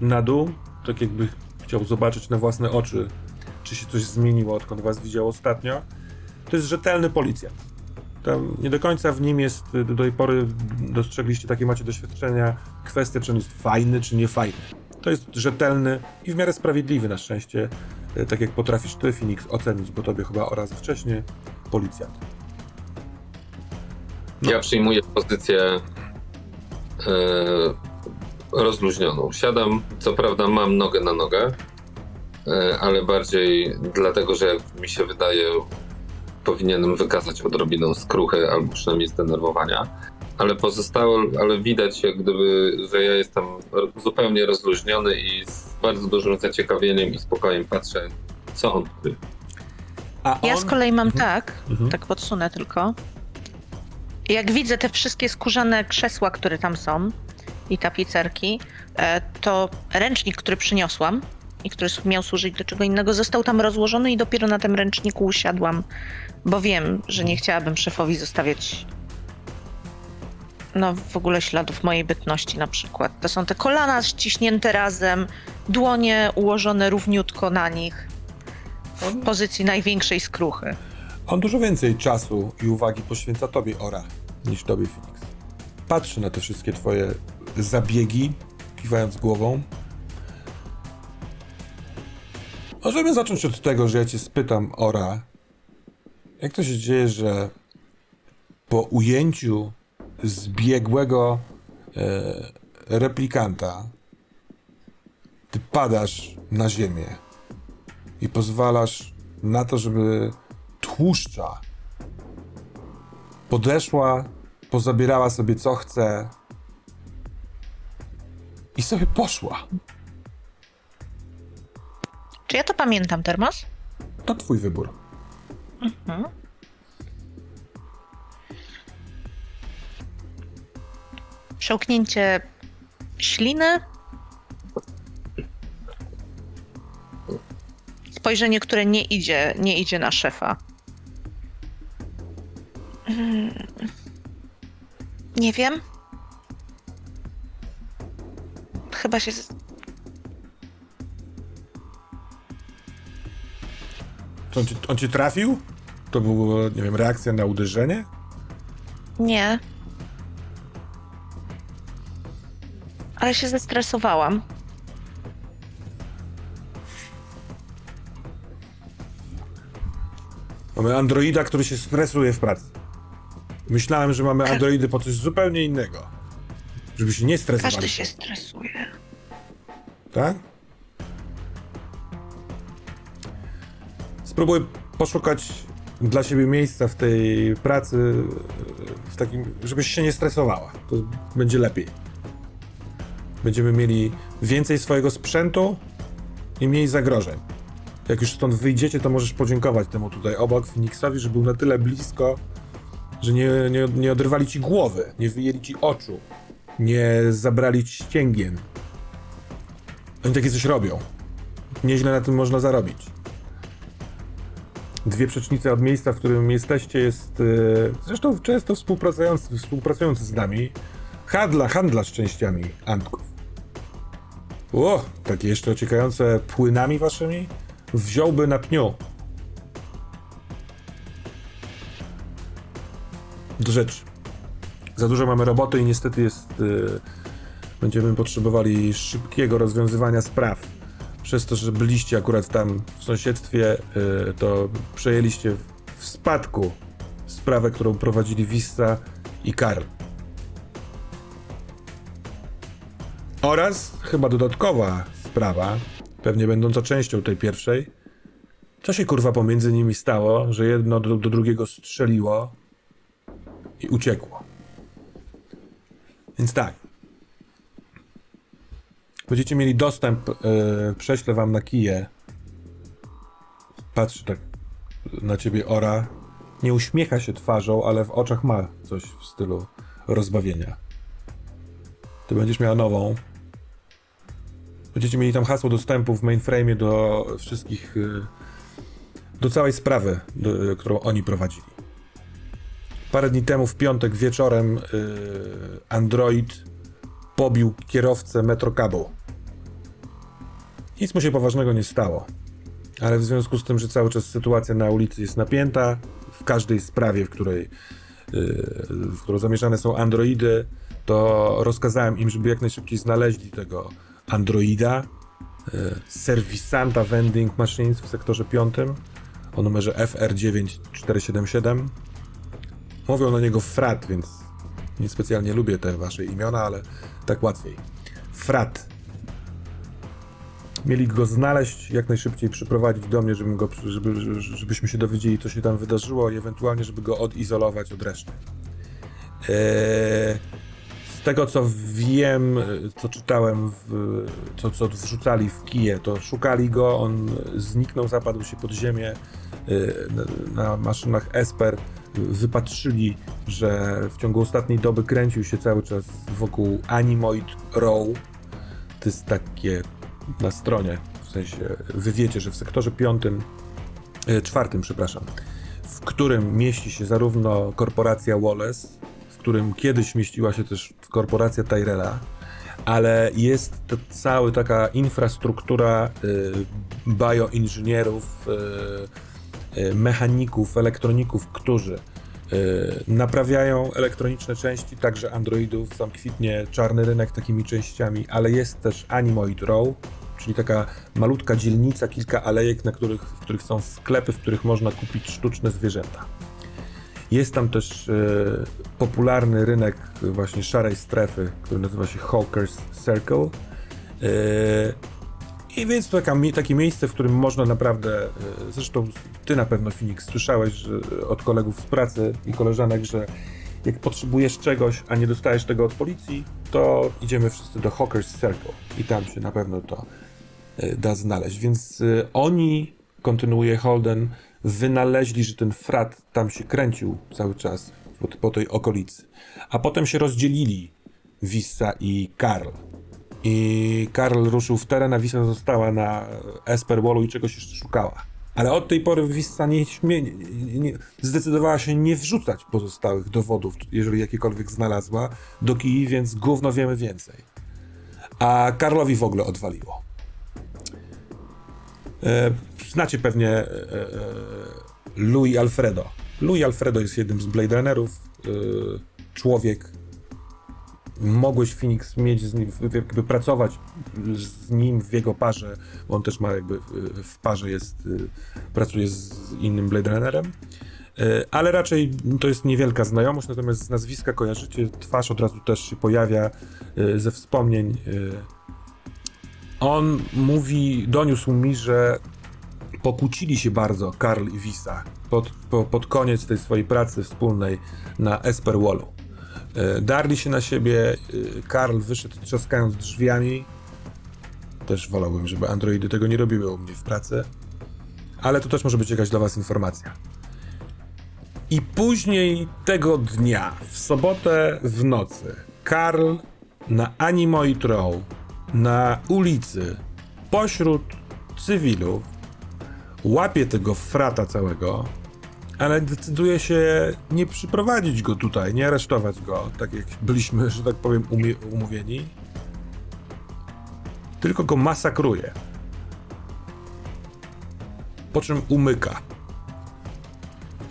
A: na dół, tak jakby chciał zobaczyć na własne oczy, czy się coś zmieniło, odkąd was widział ostatnio. To jest rzetelny policjant. Tam nie do końca w nim jest, do tej pory dostrzegliście, takie macie doświadczenia, kwestia, czy on jest fajny, czy nie fajny. To jest rzetelny i w miarę sprawiedliwy na szczęście, e, tak jak potrafisz ty, Phoenix, ocenić, bo tobie chyba o raz wcześniej, policjant. No.
C: Ja przyjmuję pozycję e, rozluźnioną. Siadam, co prawda mam nogę na nogę, e, ale bardziej dlatego, że mi się wydaje, powinienem wykazać odrobinę skruchy albo przynajmniej zdenerwowania. Ale pozostałe, ale widać jak gdyby, że ja jestem zupełnie rozluźniony i z bardzo dużym zaciekawieniem i spokojem patrzę, co on tu
A: A
B: Ja
A: on-
B: z kolei mam
A: Mhm.
B: tak,
A: Mhm.
B: tak podsunę tylko. Jak widzę te wszystkie skórzane krzesła, które tam są i tapicerki, e, to ręcznik, który przyniosłam i który miał służyć do czego innego, został tam rozłożony i dopiero na tym ręczniku usiadłam, bo wiem, że nie chciałabym szefowi zostawiać no w ogóle śladów mojej bytności na przykład. To są te kolana ściśnięte razem, dłonie ułożone równiutko na nich w pozycji największej skruchy.
A: On dużo więcej czasu i uwagi poświęca tobie, Ora, niż tobie, Phoenix. Patrzy na te wszystkie twoje zabiegi, kiwając głową. Możemy zacząć od tego, że ja cię spytam, Ora, jak to się dzieje, że po ujęciu zbiegłego e, replikanta ty padasz na ziemię i pozwalasz na to, żeby tłuszcza podeszła, pozabierała sobie co chce i sobie poszła.
B: Czy ja to pamiętam, Termos?
A: To twój wybór.
B: Mhm. Przełknięcie śliny. Spojrzenie, które nie idzie, nie idzie na szefa. Mm. Nie wiem. Chyba się.
A: On, ci, on ci trafił? To była, nie wiem, reakcja na uderzenie?
B: Nie. Ale się zestresowałam.
A: Mamy androida, który się stresuje w pracy. Myślałem, że mamy androidy po coś zupełnie innego. Żeby się nie stresowali.
B: Każdy się stresuje.
A: Tak? Spróbuj poszukać dla siebie miejsca w tej pracy, w takim, żebyś się nie stresowała. To będzie lepiej. Będziemy mieli więcej swojego sprzętu i mniej zagrożeń. Jak już stąd wyjdziecie, to możesz podziękować temu tutaj obok Phoenixowi, że był na tyle blisko, że nie, nie, nie odrywali ci głowy, nie wyjęli ci oczu, nie zabrali ci ścięgien. Oni takie coś robią. Nieźle na tym można zarobić. Dwie przecznice od miejsca, w którym jesteście, jest e, zresztą często współpracujący, współpracujący z nami handla, handlarz częściami Antków. O, takie jeszcze ociekające płynami waszymi wziąłby na pniu. Do rzeczy. Za dużo mamy roboty i niestety jest. e, będziemy potrzebowali szybkiego rozwiązywania spraw. Przez to, że byliście akurat tam w sąsiedztwie, y, to przejęliście w spadku sprawę, którą prowadzili Vista i Karl. Oraz chyba dodatkowa sprawa, pewnie będąca częścią tej pierwszej. Co się kurwa pomiędzy nimi stało, że jedno do, do drugiego strzeliło i uciekło. Więc tak. Będziecie mieli dostęp, yy, prześlę wam na kije. Patrz tak na ciebie Ora. Nie uśmiecha się twarzą, ale w oczach ma coś w stylu rozbawienia. Ty będziesz miała nową. Będziecie mieli tam hasło dostępu w mainframe do wszystkich, y, do całej sprawy, do, którą oni prowadzili. Parę dni temu, w piątek wieczorem, y, Android pobił kierowcę metrokabu. Nic mu się poważnego nie stało. Ale w związku z tym, że cały czas sytuacja na ulicy jest napięta, w każdej sprawie, w której y, w którą zamierzane są androidy, to rozkazałem im, żeby jak najszybciej znaleźli tego androida, y, serwisanta vending machines w sektorze 5 o numerze FR9477. Mówią na niego Frat, więc niespecjalnie lubię te wasze imiona, ale tak łatwiej. Frat. Mieli go znaleźć, jak najszybciej przyprowadzić do mnie, go, żeby, żebyśmy się dowiedzieli, co się tam wydarzyło i ewentualnie, żeby go odizolować od reszty. Eee, z tego, co wiem, co czytałem, w, co, co wrzucali w kije, to szukali go, on zniknął, zapadł się pod ziemię eee, na, na maszynach Esper. Wypatrzyli, że w ciągu ostatniej doby kręcił się cały czas wokół Animoid Row. To jest takie na stronie, w sensie wy wiecie, że w sektorze piątym, e, czwartym, przepraszam, w którym mieści się zarówno korporacja Wallace, w którym kiedyś mieściła się też korporacja Tyrella, ale jest to cała taka infrastruktura y, bioinżynierów, y, mechaników, elektroników, którzy naprawiają elektroniczne części, także androidów, tam kwitnie czarny rynek takimi częściami, ale jest też Animoid Row, czyli taka malutka dzielnica, kilka alejek, na których, w których są sklepy, w których można kupić sztuczne zwierzęta. Jest tam też e, popularny rynek właśnie szarej strefy, który nazywa się Hawkers Circle. E, I więc taka, takie miejsce, w którym można naprawdę, e, zresztą ty na pewno Phoenix słyszałeś że, od kolegów z pracy i koleżanek, że jak potrzebujesz czegoś, a nie dostajesz tego od policji, to idziemy wszyscy do Hawkers Circle i tam się na pewno to e, da znaleźć. Więc e, oni, kontynuuje Holden, wynaleźli, że ten frat tam się kręcił cały czas po, po tej okolicy. A potem się rozdzielili Wissa i Karl. I Karl ruszył w teren, a Wissa została na Esperwallu i czegoś jeszcze szukała. Ale od tej pory Wissa nie, nie, nie, zdecydowała się nie wrzucać pozostałych dowodów, jeżeli jakiekolwiek znalazła, do kij, więc gówno wiemy więcej. A Karlowi w ogóle odwaliło. E, znacie pewnie e, e, Louis Alfredo. Louis Alfredo jest jednym z Blade Runnerów. E, człowiek. Mogłeś Phoenix mieć z nim, jakby pracować z nim w jego parze, bo on też ma jakby w parze jest, e, pracuje z innym Blade Runnerem. E, Ale raczej to jest niewielka znajomość, natomiast z nazwiska kojarzycie, twarz od razu też się pojawia e, ze wspomnień. on mówi, doniósł mi, że pokłócili się bardzo Karl i Wisa pod, po, pod koniec tej swojej pracy wspólnej na Esperwallu. E, Darli się na siebie, e, Karl wyszedł trzaskając drzwiami. Też wolałbym, żeby androidy tego nie robiły u mnie w pracy. Ale to też może być jakaś dla was informacja. I później tego dnia, w sobotę w nocy, Karl na Animoid Row, na ulicy, pośród cywilów, łapie tego frata całego, ale decyduje się nie przyprowadzić go tutaj, nie aresztować go, tak jak byliśmy, że tak powiem, umówieni, tylko go masakruje. Po czym umyka.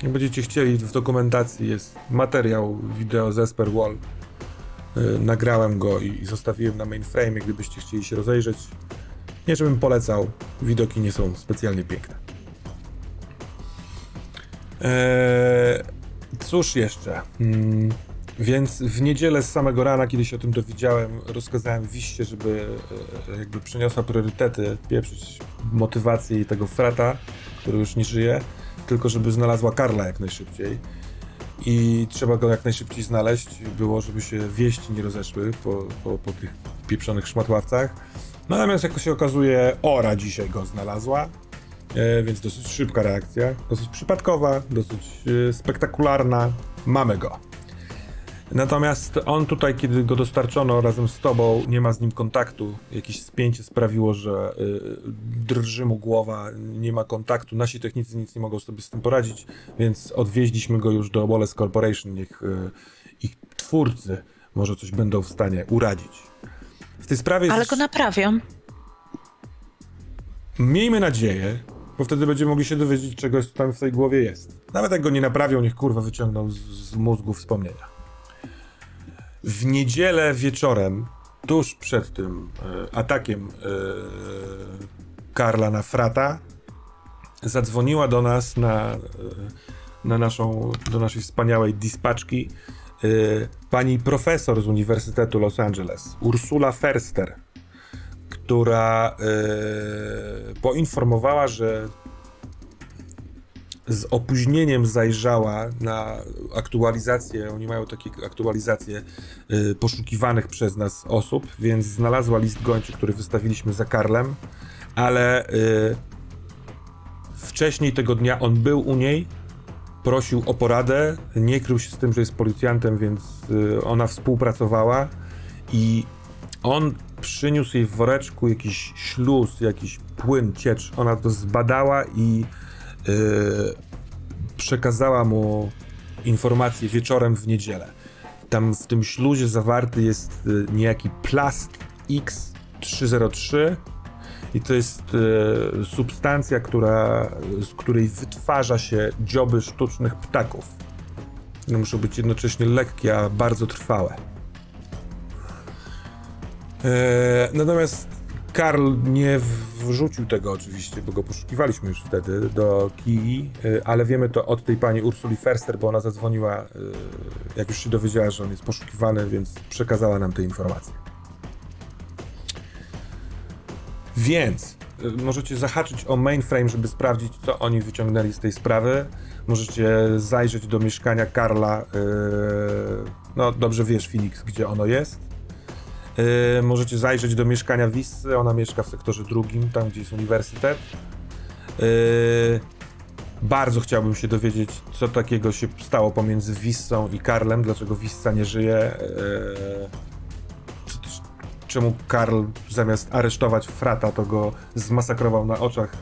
A: Jak będziecie chcieli, w dokumentacji jest materiał wideo z Esper Wall. Yy, nagrałem go i zostawiłem na mainframe, gdybyście chcieli się rozejrzeć. Nie, żebym polecał, widoki nie są specjalnie piękne. Eee, cóż jeszcze? Hmm, Więc w niedzielę z samego rana, kiedy się o tym dowiedziałem, rozkazałem Wiście, żeby e, jakby przeniosła priorytety, pieprzyć motywację i tego frata, który już nie żyje, tylko żeby znalazła Karla jak najszybciej. I trzeba go jak najszybciej znaleźć było, żeby się wieści nie rozeszły po, po, po tych pieprzonych szmatławcach. Natomiast jak się okazuje, Ora dzisiaj go znalazła, e, więc dosyć szybka reakcja, dosyć przypadkowa, dosyć e, spektakularna. Mamy go. Natomiast on tutaj, kiedy go dostarczono razem z tobą, nie ma z nim kontaktu. Jakieś spięcie sprawiło, że y, drży mu głowa, nie ma kontaktu. Nasi technicy nic nie mogą sobie z tym poradzić, więc odwieźliśmy go już do Wallace Corporation. Niech ich twórcy może coś będą w stanie uradzić. W tej sprawie
B: Ale go naprawią.
A: Miejmy nadzieję, bo wtedy będziemy mogli się dowiedzieć, czego tam w tej głowie jest. Nawet jak go nie naprawią, niech kurwa wyciągną z, z mózgu wspomnienia. W niedzielę wieczorem, tuż przed tym e, atakiem e, Karla na frata, zadzwoniła do nas na, e, na naszą, do naszej wspaniałej dispatchki e, pani profesor z Uniwersytetu Los Angeles, Ursula Ferster, która e, poinformowała, że z opóźnieniem zajrzała na aktualizację, oni mają takie aktualizacje y, poszukiwanych przez nas osób, więc znalazła list gończy, który wystawiliśmy za Karlem, ale y, wcześniej tego dnia on był u niej, prosił o poradę, nie krył się z tym, że jest policjantem, więc ona współpracowała i on przyniósł jej w woreczku jakiś śluz, jakiś płyn, ciecz. Ona to zbadała i yy, przekazała mu informację wieczorem w niedzielę. Tam w tym śluzie zawarty jest y, niejaki plast X303 i to jest y, substancja, która, z której wytwarza się dzioby sztucznych ptaków. One muszą być jednocześnie lekkie, a bardzo trwałe. E, natomiast Karl nie wrzucił tego oczywiście, bo go poszukiwaliśmy już wtedy do kij, e, ale wiemy to od tej pani Ursuli Ferster, bo ona zadzwoniła, e, jak już się dowiedziała, że on jest poszukiwany, więc przekazała nam te informacje. Więc możecie zahaczyć o mainframe, żeby sprawdzić, co oni wyciągnęli z tej sprawy. Możecie zajrzeć do mieszkania Karla. No, dobrze wiesz, Phoenix, gdzie ono jest. Yy, możecie zajrzeć do mieszkania Wissy, ona mieszka w sektorze drugim, tam gdzie jest uniwersytet. Yy, bardzo chciałbym się dowiedzieć, co takiego się stało pomiędzy Wissą i Karlem, dlaczego Wissa nie żyje. C- czemu Karl zamiast aresztować frata, to go zmasakrował na oczach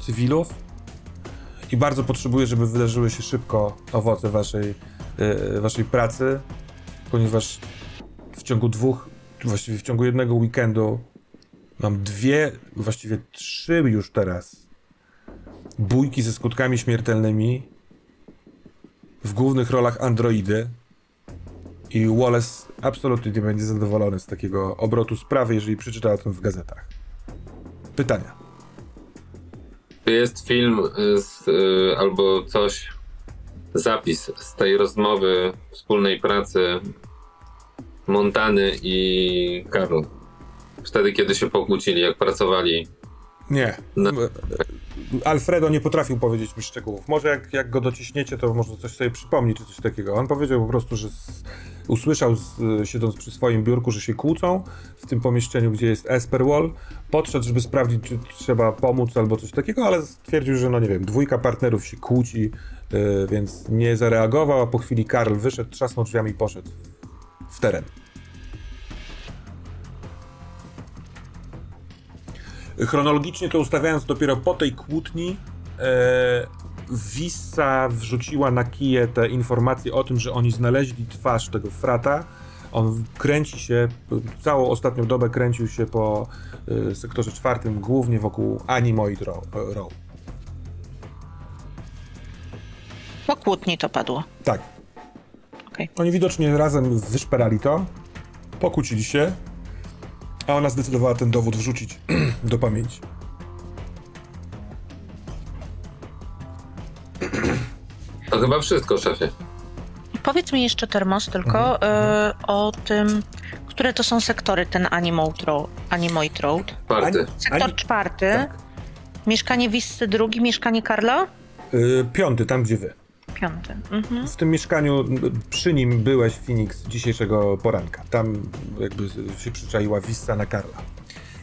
A: cywilów. I bardzo potrzebuję, żeby wydarzyły się szybko owoce waszej, waszej pracy, ponieważ w ciągu dwóch, właściwie w ciągu jednego weekendu mam dwie, właściwie trzy już teraz bójki ze skutkami śmiertelnymi w głównych rolach androidy i Wallace absolutnie nie będzie zadowolony z takiego obrotu sprawy, jeżeli przeczyta o tym w gazetach. Pytania.
C: Jest film z, y, albo coś, zapis z tej rozmowy wspólnej pracy Montany i Karl? Wtedy, kiedy się pokłócili, jak pracowali.
A: Nie.
C: No.
A: Alfredo nie potrafił powiedzieć mi szczegółów. Może jak, jak go dociśniecie, to może coś sobie przypomni, czy coś takiego. On powiedział po prostu, że z, usłyszał, z, siedząc przy swoim biurku, że się kłócą w tym pomieszczeniu, gdzie jest Esperwall. Podszedł, żeby sprawdzić, czy trzeba pomóc albo coś takiego, ale stwierdził, że no nie wiem, dwójka partnerów się kłóci, yy, więc nie zareagował, a po chwili Karl wyszedł, trzasnął drzwiami i poszedł w teren. Chronologicznie to ustawiając dopiero po tej kłótni, e, Wissa wrzuciła na kije te informacje o tym, że oni znaleźli twarz tego frata. On kręci się, całą ostatnią dobę kręcił się po e, sektorze czwartym, głównie wokół Animoid Row. Row.
B: Po kłótni to padło.
A: Tak.
B: Okej.
A: Oni widocznie razem wyszperali to, pokłócili się, a ona zdecydowała ten dowód wrzucić do pamięci.
C: To chyba wszystko, szefie.
B: Powiedz mi jeszcze, Termos, tylko
A: Mhm,
B: y, o tym, które to są sektory, ten Animoid Road. Animoid Road. Sektor
A: Ani-
B: czwarty,
A: Tak.
B: mieszkanie Wissy drugi, mieszkanie Karla
A: Y, piąty, tam gdzie wy.
B: Piąty. Mhm.
A: W tym mieszkaniu, przy nim byłeś Phoenix dzisiejszego poranka. Tam jakby się przyczaiła Wissa na Karla.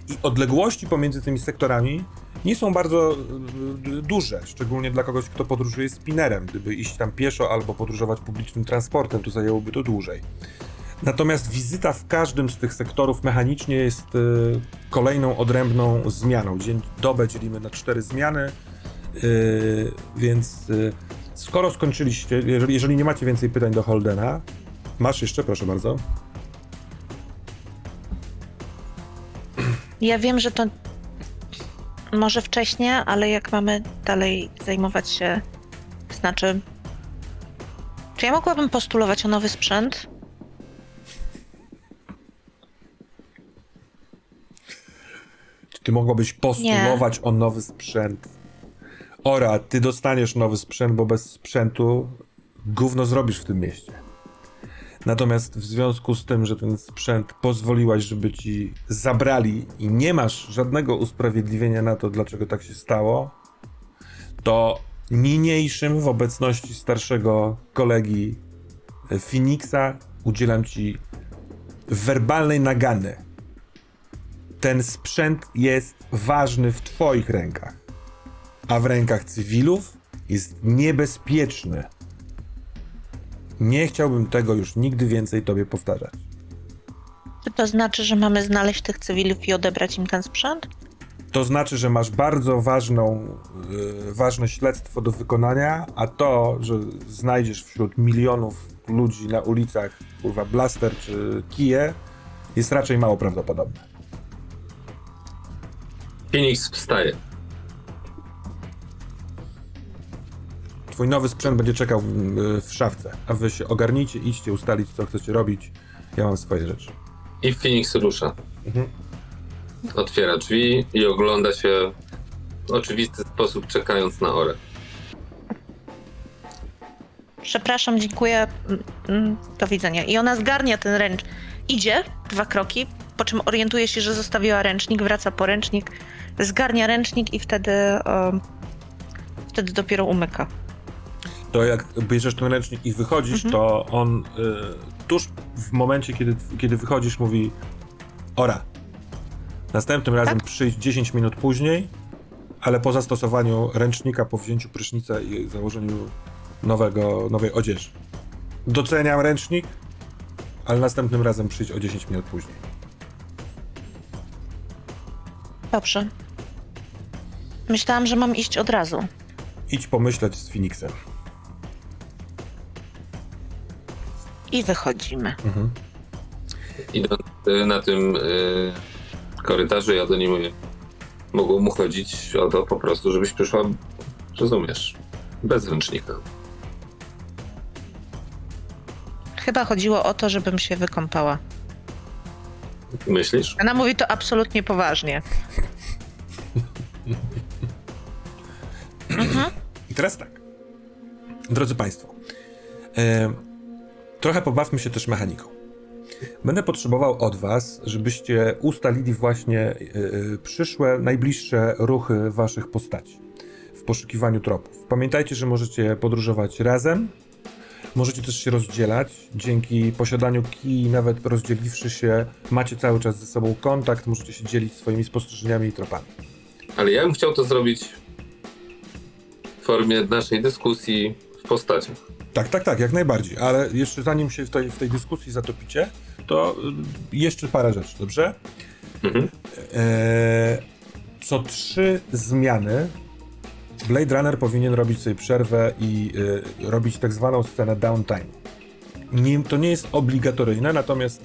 A: I odległości pomiędzy tymi sektorami nie są bardzo y, duże, szczególnie dla kogoś, kto podróżuje spinerem. Gdyby iść tam pieszo albo podróżować publicznym transportem, to zajęłoby to dłużej. Natomiast wizyta w każdym z tych sektorów mechanicznie jest y, kolejną odrębną zmianą. Dzień, dobę dzielimy na cztery zmiany, y, więc y, skoro skończyliście, jeżeli, jeżeli nie macie więcej pytań do Holdena, masz jeszcze, proszę bardzo.
B: Ja wiem, że to może wcześniej, ale jak mamy dalej zajmować się, znaczy, czy ja mogłabym postulować o nowy sprzęt?
A: Czy ty mogłabyś postulować o nowy sprzęt? Ora, ty dostaniesz nowy sprzęt, bo bez sprzętu gówno zrobisz w tym mieście. Natomiast w związku z tym, że ten sprzęt pozwoliłaś, żeby ci zabrali i nie masz żadnego usprawiedliwienia na to, dlaczego tak się stało, to niniejszym w obecności starszego kolegi Phoenixa udzielam ci werbalnej nagany. Ten sprzęt jest ważny w twoich rękach, a w rękach cywilów jest niebezpieczny. Nie chciałbym tego już nigdy więcej tobie powtarzać.
B: Czy to znaczy, że mamy znaleźć tych cywilów i odebrać im ten sprzęt?
A: To znaczy, że masz bardzo ważną, yy, ważne śledztwo do wykonania, a to, że znajdziesz wśród milionów ludzi na ulicach, kurwa, blaster czy kije, jest raczej mało prawdopodobne.
C: Phoenix wstaje.
A: Twój nowy sprzęt będzie czekał w szafce, a wy się ogarnijcie, idźcie ustalić, co chcecie robić. Ja mam swoje rzeczy.
C: I Phoenix rusza.
A: Mhm.
C: Otwiera drzwi i ogląda się w oczywisty sposób, czekając na Orę.
B: Przepraszam, dziękuję, mm, mm, do widzenia. I ona zgarnia ten ręcz. Idzie dwa kroki, po czym orientuje się, że zostawiła ręcznik, wraca po ręcznik, zgarnia ręcznik i wtedy, wtedy dopiero umyka.
A: To jak bierzesz ten ręcznik i wychodzisz, to on y, tuż w momencie, kiedy, kiedy wychodzisz, mówi Ora, następnym razem przyjdź 10 minut później, ale po zastosowaniu ręcznika, po wzięciu prysznica i założeniu nowego, nowej odzieży. Doceniam ręcznik, ale następnym razem przyjdź o 10 minut później.
B: Dobrze. Myślałam, że mam iść od razu.
A: Idź pomyśleć z Phoenixem.
B: I wychodzimy.
C: Idąc y, na tym y, korytarzu, ja do niej mówię, mogło mu chodzić o to po prostu, żebyś przyszła, rozumiesz, bez ręcznika.
B: Chyba chodziło o to, żebym się wykąpała.
C: Myślisz?
B: Ona mówi to absolutnie poważnie.
A: I teraz tak. Drodzy Państwo, e, trochę pobawmy się też mechaniką. Będę potrzebował od Was, żebyście ustalili właśnie e, przyszłe, najbliższe ruchy Waszych postaci w poszukiwaniu tropów. Pamiętajcie, że możecie podróżować razem, możecie też się rozdzielać. Dzięki posiadaniu kij, nawet rozdzieliwszy się, macie cały czas ze sobą kontakt, możecie się dzielić swoimi spostrzeżeniami i tropami.
C: Ale ja bym chciał to zrobić w formie naszej dyskusji w postaci.
A: Tak, tak, tak, jak najbardziej. Ale jeszcze zanim się w tej, w tej dyskusji zatopicie, to y, jeszcze parę rzeczy, dobrze?
C: Mhm.
A: Eee, co trzy zmiany Blade Runner powinien robić sobie przerwę i y, robić tak zwaną scenę downtime. Nie, to nie jest obligatoryjne, natomiast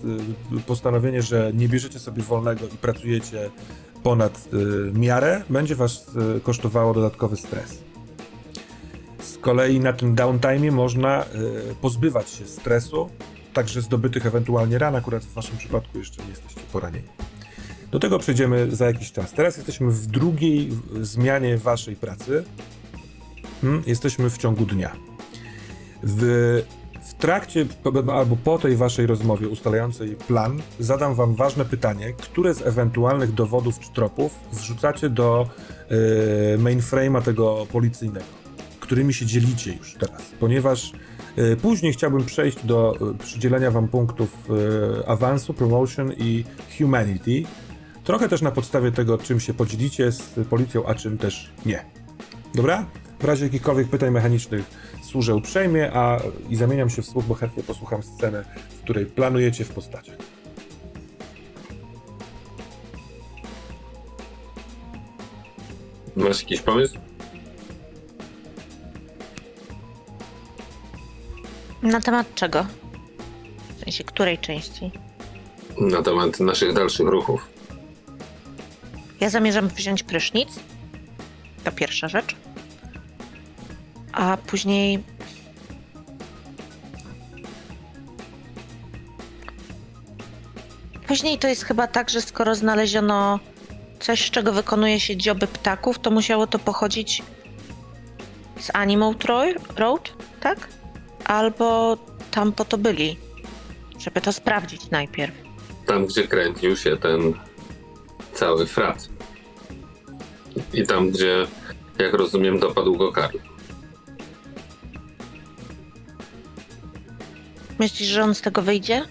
A: y, postanowienie, że nie bierzecie sobie wolnego i pracujecie ponad y, miarę, będzie was y, kosztowało dodatkowy stres. Kolei na tym downtime można y, pozbywać się stresu, także zdobytych ewentualnie ran, akurat w waszym przypadku jeszcze nie jesteście poranieni. Do tego przejdziemy za jakiś czas. Teraz jesteśmy w drugiej zmianie waszej pracy. Hmm? Jesteśmy w ciągu dnia. W W trakcie albo po tej waszej rozmowie ustalającej plan, zadam wam ważne pytanie, które z ewentualnych dowodów czy tropów wrzucacie do yy, mainframe'a tego policyjnego, którymi się dzielicie już teraz, ponieważ yy, później chciałbym przejść do yy, przydzielenia wam punktów yy, awansu, promotion i humanity, trochę też na podstawie tego, czym się podzielicie z policją, a czym też nie. Dobra? W razie jakichkolwiek pytań mechanicznych służę uprzejmie, a i zamieniam się w słuch, bo chętnie posłucham scenę, w której planujecie w postaciach.
C: Masz jakiś pomysł?
B: Na temat czego? W sensie której części?
C: Na temat naszych dalszych ruchów.
B: Ja zamierzam wziąć prysznic. To pierwsza rzecz. A później. Później to jest chyba tak, że skoro znaleziono coś, z czego wykonuje się dzioby ptaków, to musiało to pochodzić z Animal Tro- Road, tak? Albo tam po to byli, żeby to sprawdzić najpierw.
C: Tam, gdzie kręcił się ten cały frat. I tam, gdzie, jak rozumiem, dopadł go Karl.
B: Myślisz, że on z tego wyjdzie?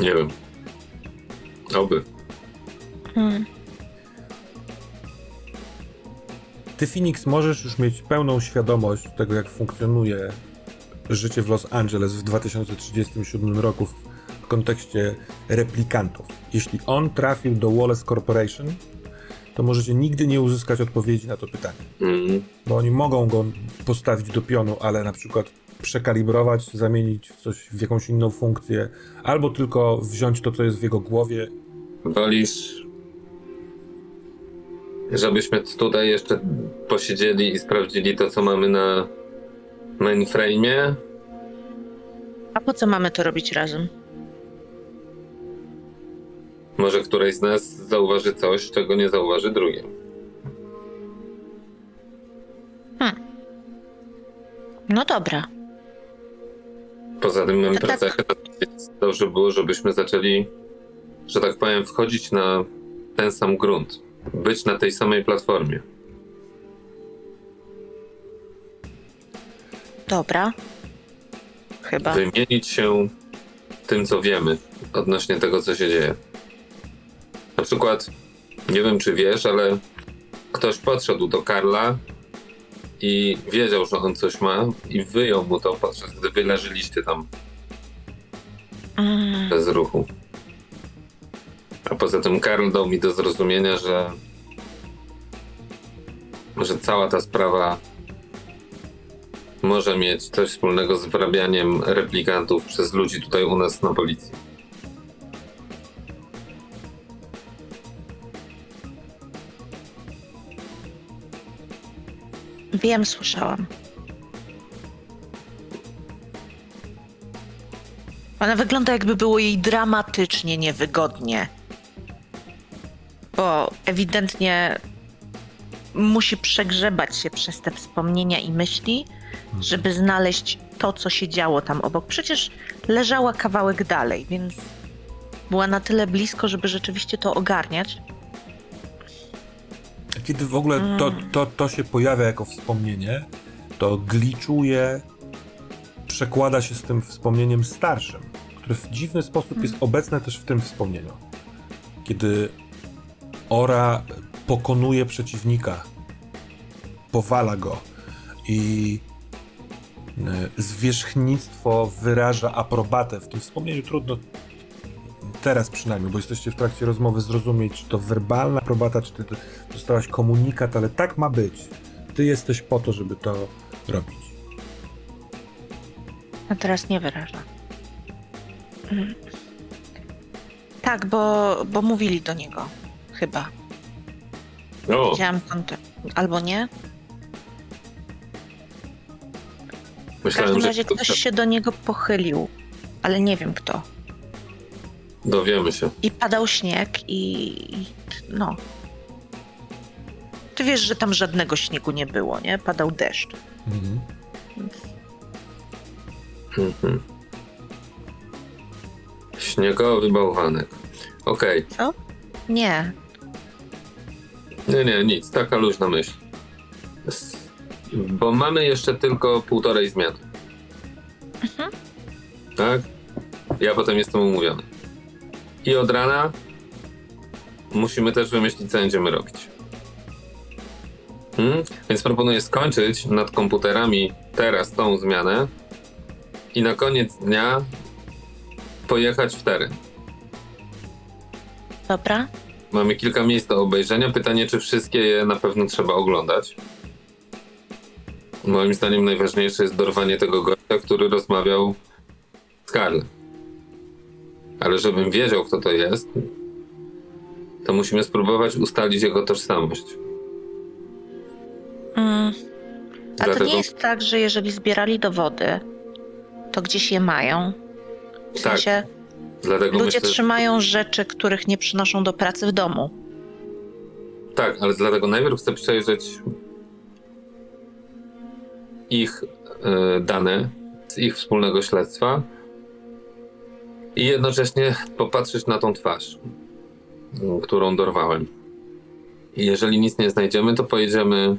C: Nie wiem. Oby.
B: Hmm.
A: Ty, Phoenix, możesz już mieć pełną świadomość tego, jak funkcjonuje życie w Los Angeles w 2037 roku w, kontekście replikantów. Jeśli on trafił do Wallace Corporation, to możecie nigdy nie uzyskać odpowiedzi na to pytanie.
C: Mm.
A: Bo oni mogą go postawić do pionu, ale na przykład przekalibrować, zamienić w coś, w jakąś inną funkcję, albo tylko wziąć to, co jest w jego głowie.
C: Wolisz, żebyśmy tutaj jeszcze posiedzieli i sprawdzili to, co mamy na mainframe'ie?
B: A po co mamy to robić razem?
C: Może któreś z nas zauważy coś, czego nie zauważy drugie.
B: No dobra.
C: Poza tym mam
B: To tak.
C: pracę, dobrze było, żebyśmy zaczęli, że tak powiem, wchodzić na ten sam grunt. Być na tej samej platformie.
B: Dobra. Chyba.
C: Wymienić się tym, co wiemy odnośnie tego, co się dzieje. Na przykład, nie wiem czy wiesz, ale ktoś podszedł do Karla i wiedział, że on coś ma i wyjął mu to podczas gdy wy leżyliście tam
B: Mm,
C: bez ruchu. Poza tym Karl dał mi do zrozumienia, że że cała ta sprawa może mieć coś wspólnego z wyrabianiem replikantów przez ludzi tutaj u nas na policji.
B: wiem, słyszałam. Ona wygląda, jakby było jej dramatycznie niewygodnie. Ewidentnie musi przegrzebać się przez te wspomnienia i myśli, żeby znaleźć to, co się działo tam obok. Przecież leżała kawałek dalej, więc była na tyle blisko, żeby rzeczywiście to ogarniać.
A: Kiedy w ogóle to, to, to się pojawia jako wspomnienie, to gliczuje, przekłada się z tym wspomnieniem starszym, które w dziwny sposób jest obecne też w tym wspomnieniu. Kiedy Ora pokonuje przeciwnika, powala go i e, zwierzchnictwo wyraża aprobatę. W tym wspomnieniu trudno teraz przynajmniej, bo jesteście w trakcie rozmowy zrozumieć, czy to werbalna aprobata, czy ty dostałaś komunikat, ale tak ma być. Ty jesteś po to, żeby to robić.
B: A teraz nie wyraża. Mm. Tak, bo, bo mówili do niego. Chyba.
C: O,
B: Widziałam kontakt. Albo nie. W
C: myślałem,
B: każdym
C: że
B: razie ktoś się do niego pochylił. Ale nie wiem kto.
C: dowiemy się.
B: I padał śnieg i... i no. Ty wiesz, że tam żadnego śniegu nie było, nie? Padał deszcz.
A: Mhm.
C: Mhm. Śniegowy bałwanek. Okej.
B: Nie.
C: Nie, nie, nic. Taka luźna myśl. S- Bo mamy jeszcze tylko półtorej zmiany.
B: Mhm.
C: Tak? Ja potem jestem umówiony. I od rana musimy też wymyślić, co będziemy robić. Hmm? Więc proponuję skończyć nad komputerami teraz tą zmianę i na koniec dnia pojechać w teren.
B: Dobra.
C: Mamy kilka miejsc do obejrzenia. Pytanie, czy wszystkie je na pewno trzeba oglądać. Moim zdaniem najważniejsze jest dorwanie tego gościa, który rozmawiał z Karlem. Ale żebym wiedział, kto to jest, to musimy spróbować ustalić jego tożsamość.
B: Mm. A to
C: Dlatego-
B: nie jest tak, że jeżeli zbierali dowody, to gdzieś je mają. W
C: Tak,
B: sensie
C: Dlatego
B: ludzie
C: myślę,
B: trzymają rzeczy, których nie przynoszą do pracy w domu.
C: Tak, ale dlatego najpierw chcę przejrzeć ich e, dane z ich wspólnego śledztwa i jednocześnie popatrzeć na tą twarz, którą dorwałem. I jeżeli nic nie znajdziemy, to pojedziemy.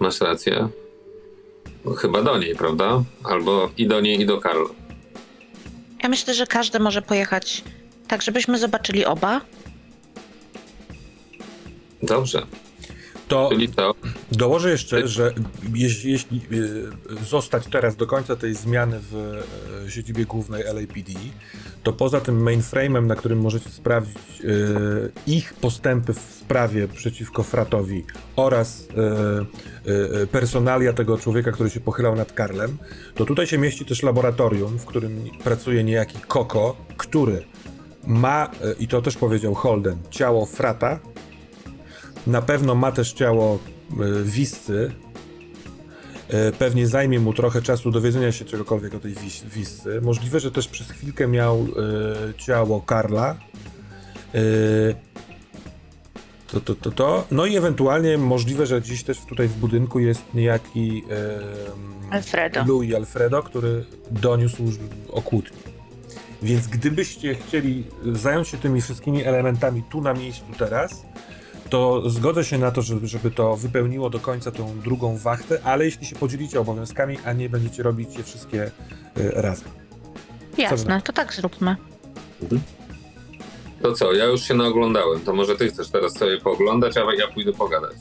C: Masz rację. Chyba do niej, prawda? Albo i do niej, i do Karla.
B: Ja myślę, że każdy może pojechać tak, żebyśmy zobaczyli oba.
C: Dobrze,
A: To dołożę jeszcze, że jeśli, jeśli zostać teraz do końca tej zmiany w e, siedzibie głównej LAPD, to poza tym mainframe'em, na którym możecie sprawdzić e, ich postępy w sprawie przeciwko Fratowi oraz e, personalia tego człowieka, który się pochylał nad Karlem, to tutaj się mieści też laboratorium, w którym pracuje niejaki Koko, który ma, i to też powiedział Holden, ciało Frata, na pewno ma też ciało y, Wiscy. Y, Pewnie zajmie mu trochę czasu dowiedzenia się czegokolwiek o tej wis- Wiscy. Możliwe, że też przez chwilkę miał y, ciało Karla. To, to, to, to. No i ewentualnie możliwe, że gdzieś też tutaj w budynku jest niejaki
B: Alfredo.
A: Louis Alfredo, który doniósł o kłótni. Więc gdybyście chcieli zająć się tymi wszystkimi elementami tu na miejscu teraz, to zgodzę się na to, żeby, żeby to wypełniło do końca tą drugą wachtę, ale jeśli się podzielicie obowiązkami, a nie będziecie robić je wszystkie y, razem.
B: Jasne, to tak zróbmy.
C: To co, ja już się naoglądałem, to może ty chcesz teraz sobie pooglądać, a ja pójdę pogadać.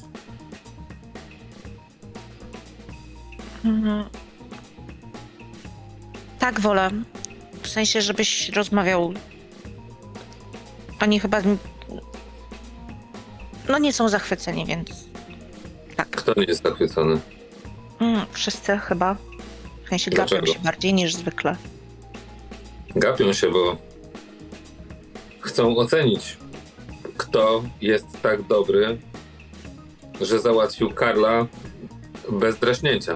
B: Mhm. Tak wolę. W sensie, żebyś rozmawiał. Oni chyba. No nie są zachwyceni, więc. Tak.
C: Kto nie jest zachwycony?
B: Mm, wszyscy chyba. W sensie gapią się bardziej niż zwykle.
C: Gapią się, bo chcą ocenić, kto jest tak dobry, że załatwił Karla bez draśnięcia.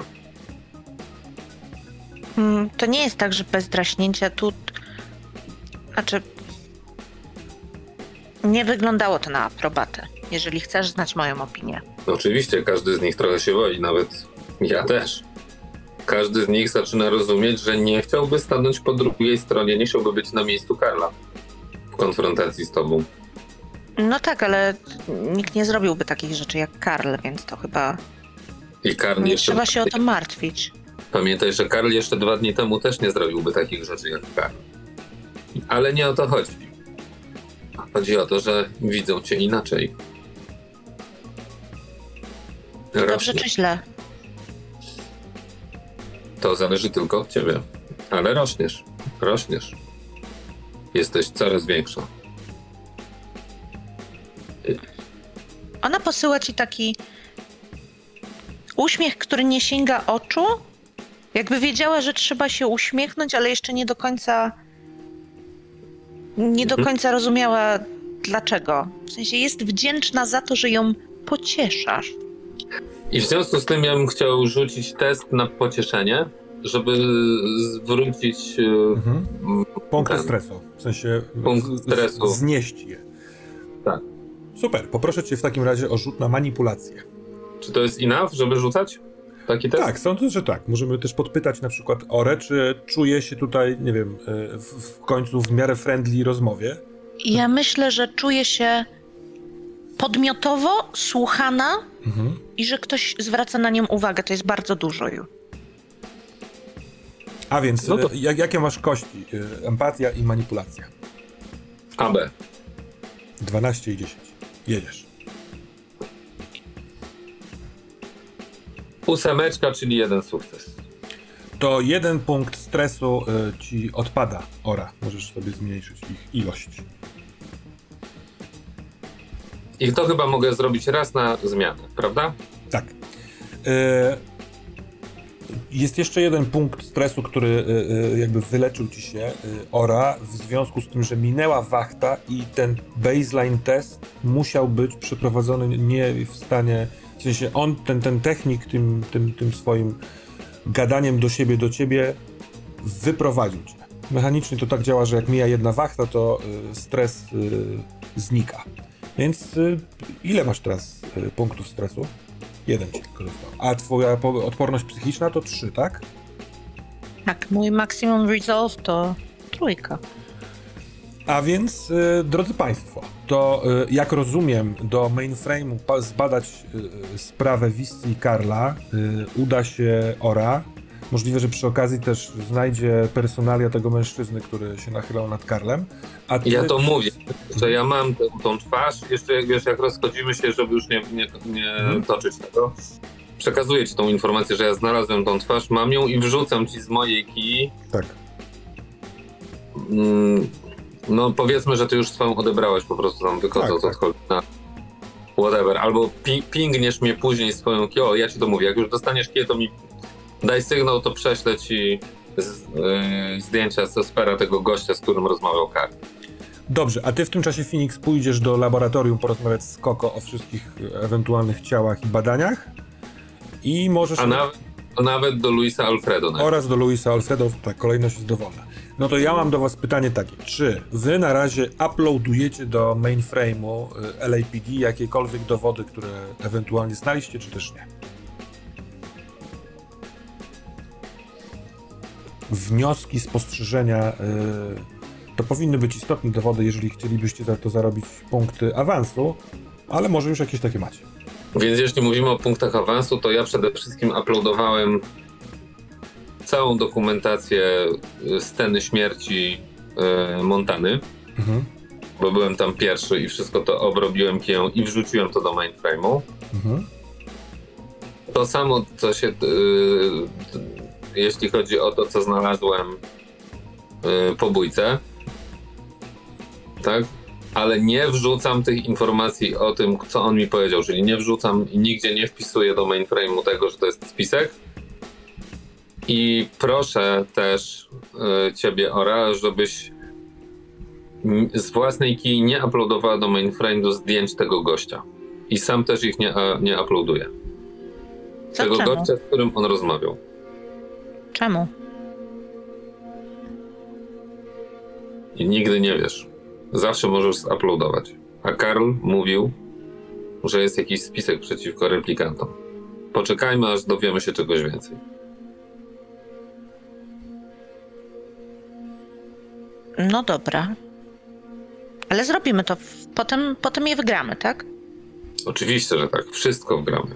B: Mm, To nie jest tak, że bez draśnięcia tu. Znaczy. Nie wyglądało to na aprobatę, jeżeli chcesz znać moją opinię.
C: Oczywiście każdy z nich trochę się boi, nawet ja też. Każdy z nich zaczyna rozumieć, że nie chciałby stanąć po drugiej stronie, nie chciałby być na miejscu Karla w konfrontacji z tobą.
B: No tak, ale nikt nie zrobiłby takich rzeczy jak Karl, więc to chyba
C: I Karl
B: nie
C: jeszcze...
B: trzeba się o to martwić.
C: Pamiętaj, że Karl jeszcze dwa dni temu też nie zrobiłby takich rzeczy jak Karl. Ale nie o to chodzi. Chodzi o to, że widzą cię inaczej.
B: Dobrze
C: Rośnie.
B: czy źle?
C: To zależy tylko od ciebie. Ale rośniesz. Rośniesz. Jesteś coraz większa.
B: Ona posyła ci taki uśmiech, który nie sięga oczu. Jakby wiedziała, że trzeba się uśmiechnąć, ale jeszcze nie do końca. Nie do
C: Mhm.
B: końca rozumiała dlaczego. W sensie jest wdzięczna za to, że ją pocieszasz.
C: I w związku z tym ja bym chciał rzucić test na pocieszenie, żeby zwrócić. e,
A: Mhm. Punkty
C: ten-
A: stresu. W sensie
C: Punkt stresu.
A: znieść je.
C: Tak.
A: Super. Poproszę cię w takim razie o rzut na manipulację.
C: Czy to jest enough, żeby rzucać? taki test?
A: Tak, sądzę, że tak. Możemy też podpytać na przykład Orę, czy czuje się tutaj, nie wiem, e, w, w końcu w miarę friendly rozmowie.
B: Ja myślę, że czuję się podmiotowo słuchana
A: Mhm.
B: i że ktoś zwraca na nią uwagę. To jest bardzo dużo już.
A: A więc,
C: No to-
A: e, jak, jakie masz kości? E, Empatia i manipulacja.
C: AB.
A: 12 i 10. Jedziesz.
C: Ósemeczka, czyli jeden sukces.
A: To jeden punkt stresu e, ci odpada, Ora. Możesz sobie zmniejszyć ich ilość.
C: I to chyba mogę zrobić raz na zmianę, prawda?
A: Tak. E, Jest jeszcze jeden punkt stresu, który e, e, jakby wyleczył ci się, Ora, w związku z tym, że minęła wachta i ten baseline test musiał być przeprowadzony nie w stanie, w sensie on, ten, ten technik tym, tym, tym swoim gadaniem do siebie, do ciebie wyprowadził cię. Mechanicznie to tak działa, że jak mija jedna wachta, to stres znika. Więc e, ile masz teraz e, punktów stresu? Jeden ci tylko został. A twoja po- odporność psychiczna to trzy, tak?
B: Tak, mój maximum resolve to trójka.
A: A więc, y, drodzy Państwo, to y, jak rozumiem, do mainframe'u pa- zbadać y, sprawę Wissi i Karla y, uda się Ora. Możliwe, że przy okazji też znajdzie personalia tego mężczyzny, który się nachylał nad Karlem. A ty...
C: Ja to mówię, że ja mam tę, tą twarz, jeszcze wiesz, jak rozchodzimy się, żeby już nie, nie, nie
A: Mhm.
C: toczyć tego, przekazuję ci tą informację, że ja znalazłem tą twarz, mam ją i wrzucam ci z mojej kij.
A: Tak.
C: Mm, no powiedzmy, że ty już swoją odebrałeś po prostu tam wychodząc
A: Tak,
C: od Holina. Whatever. Albo pi pingniesz mnie później swoją kiją. Ja ci to mówię. Jak już dostaniesz kiję, to mi daj sygnał, to prześlę ci z, yy, zdjęcia z Ospera tego gościa, z którym rozmawiał Kar.
A: Dobrze, a ty w tym czasie, Phoenix, pójdziesz do laboratorium porozmawiać z Koko o wszystkich y, ewentualnych ciałach i badaniach i możesz...
C: A nawet, a nawet do Luisa Alfredo. Nawet.
A: Oraz do Luisa Alfredo, tak, kolejność jest dowolna. No to ja mam do was pytanie takie, czy wy na razie uploadujecie do mainframe'u y, LAPD jakiekolwiek dowody, które ewentualnie znaliście, czy też nie? Wnioski, spostrzeżenia, y, to powinny być istotne dowody, jeżeli chcielibyście za to zarobić punkty awansu, ale może już jakieś takie macie.
C: Więc jeśli mówimy o punktach awansu, to ja przede wszystkim uploadowałem całą dokumentację y, sceny śmierci y, Montany,
A: Mhm.
C: bo byłem tam pierwszy i wszystko to obrobiłem kiją i wrzuciłem to do mainframe'u.
A: Mhm.
C: To samo, co się, jeśli chodzi o to, co znalazłem y, po bójce, tak? Ale nie wrzucam tych informacji o tym, co on mi powiedział, czyli nie wrzucam i nigdzie nie wpisuję do mainframe'u tego, że to jest spisek. I proszę też y, ciebie, Ora, żebyś z własnej key nie uploadowała do mainframe'u zdjęć tego gościa. I sam też ich nie, a, nie uploaduję.
B: Co
C: Tego
B: czemu?
C: gościa, z którym on rozmawiał.
B: Czemu?
C: I nigdy nie wiesz. Zawsze możesz zuploadować. A Karl mówił, że jest jakiś spisek przeciwko replikantom. Poczekajmy, aż dowiemy się czegoś więcej.
B: No dobra. Ale zrobimy to. Potem, potem je wygramy, tak?
C: Oczywiście, że tak. Wszystko wgramy.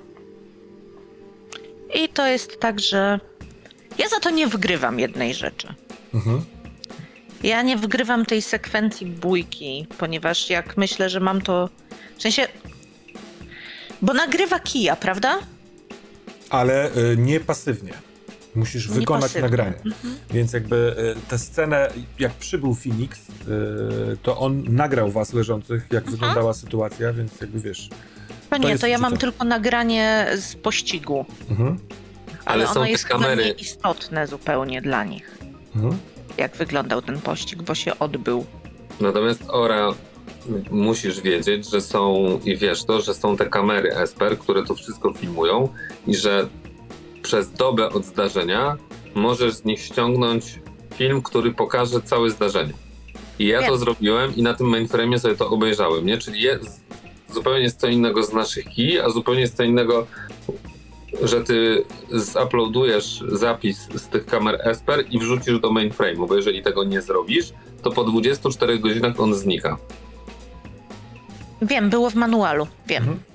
B: I to jest tak, że ja za to nie wygrywam jednej rzeczy.
A: Mhm.
B: Ja nie wygrywam tej sekwencji bójki, ponieważ jak myślę, że mam to. W sensie. Bo nagrywa kija, prawda?
A: ale y, nie pasywnie. Musisz
B: Nie
A: wykonać
B: pasywnie.
A: nagranie.
B: Mhm.
A: Więc jakby y, tę scenę, jak przybył Phoenix, y, to on nagrał was leżących, jak wyglądała sytuacja, więc jakby wiesz.
B: To nie, to ja mam tylko nagranie z pościgu.
A: Mhm.
B: Ale,
C: Ale są
B: ono
C: te
B: jest
C: kamery.
B: nieistotne zupełnie dla nich.
A: Mhm.
B: Jak wyglądał ten pościg, bo się odbył.
C: Natomiast Ora, musisz wiedzieć, że są, i wiesz to, że są te kamery Esper, które to wszystko filmują i że przez dobę od zdarzenia możesz z nich ściągnąć film, który pokaże całe zdarzenie. I ja to
B: Wiem.
C: zrobiłem i na tym mainframe'ie sobie to obejrzałem, nie? Czyli jest zupełnie jest co innego z naszych kij, a zupełnie jest co innego że ty zuploadujesz zapis z tych kamer Esper i wrzucisz do mainframe'u, bo jeżeli tego nie zrobisz, to po 24 godzinach on znika.
B: Wiem, było w manualu, wiem.
A: Mhm.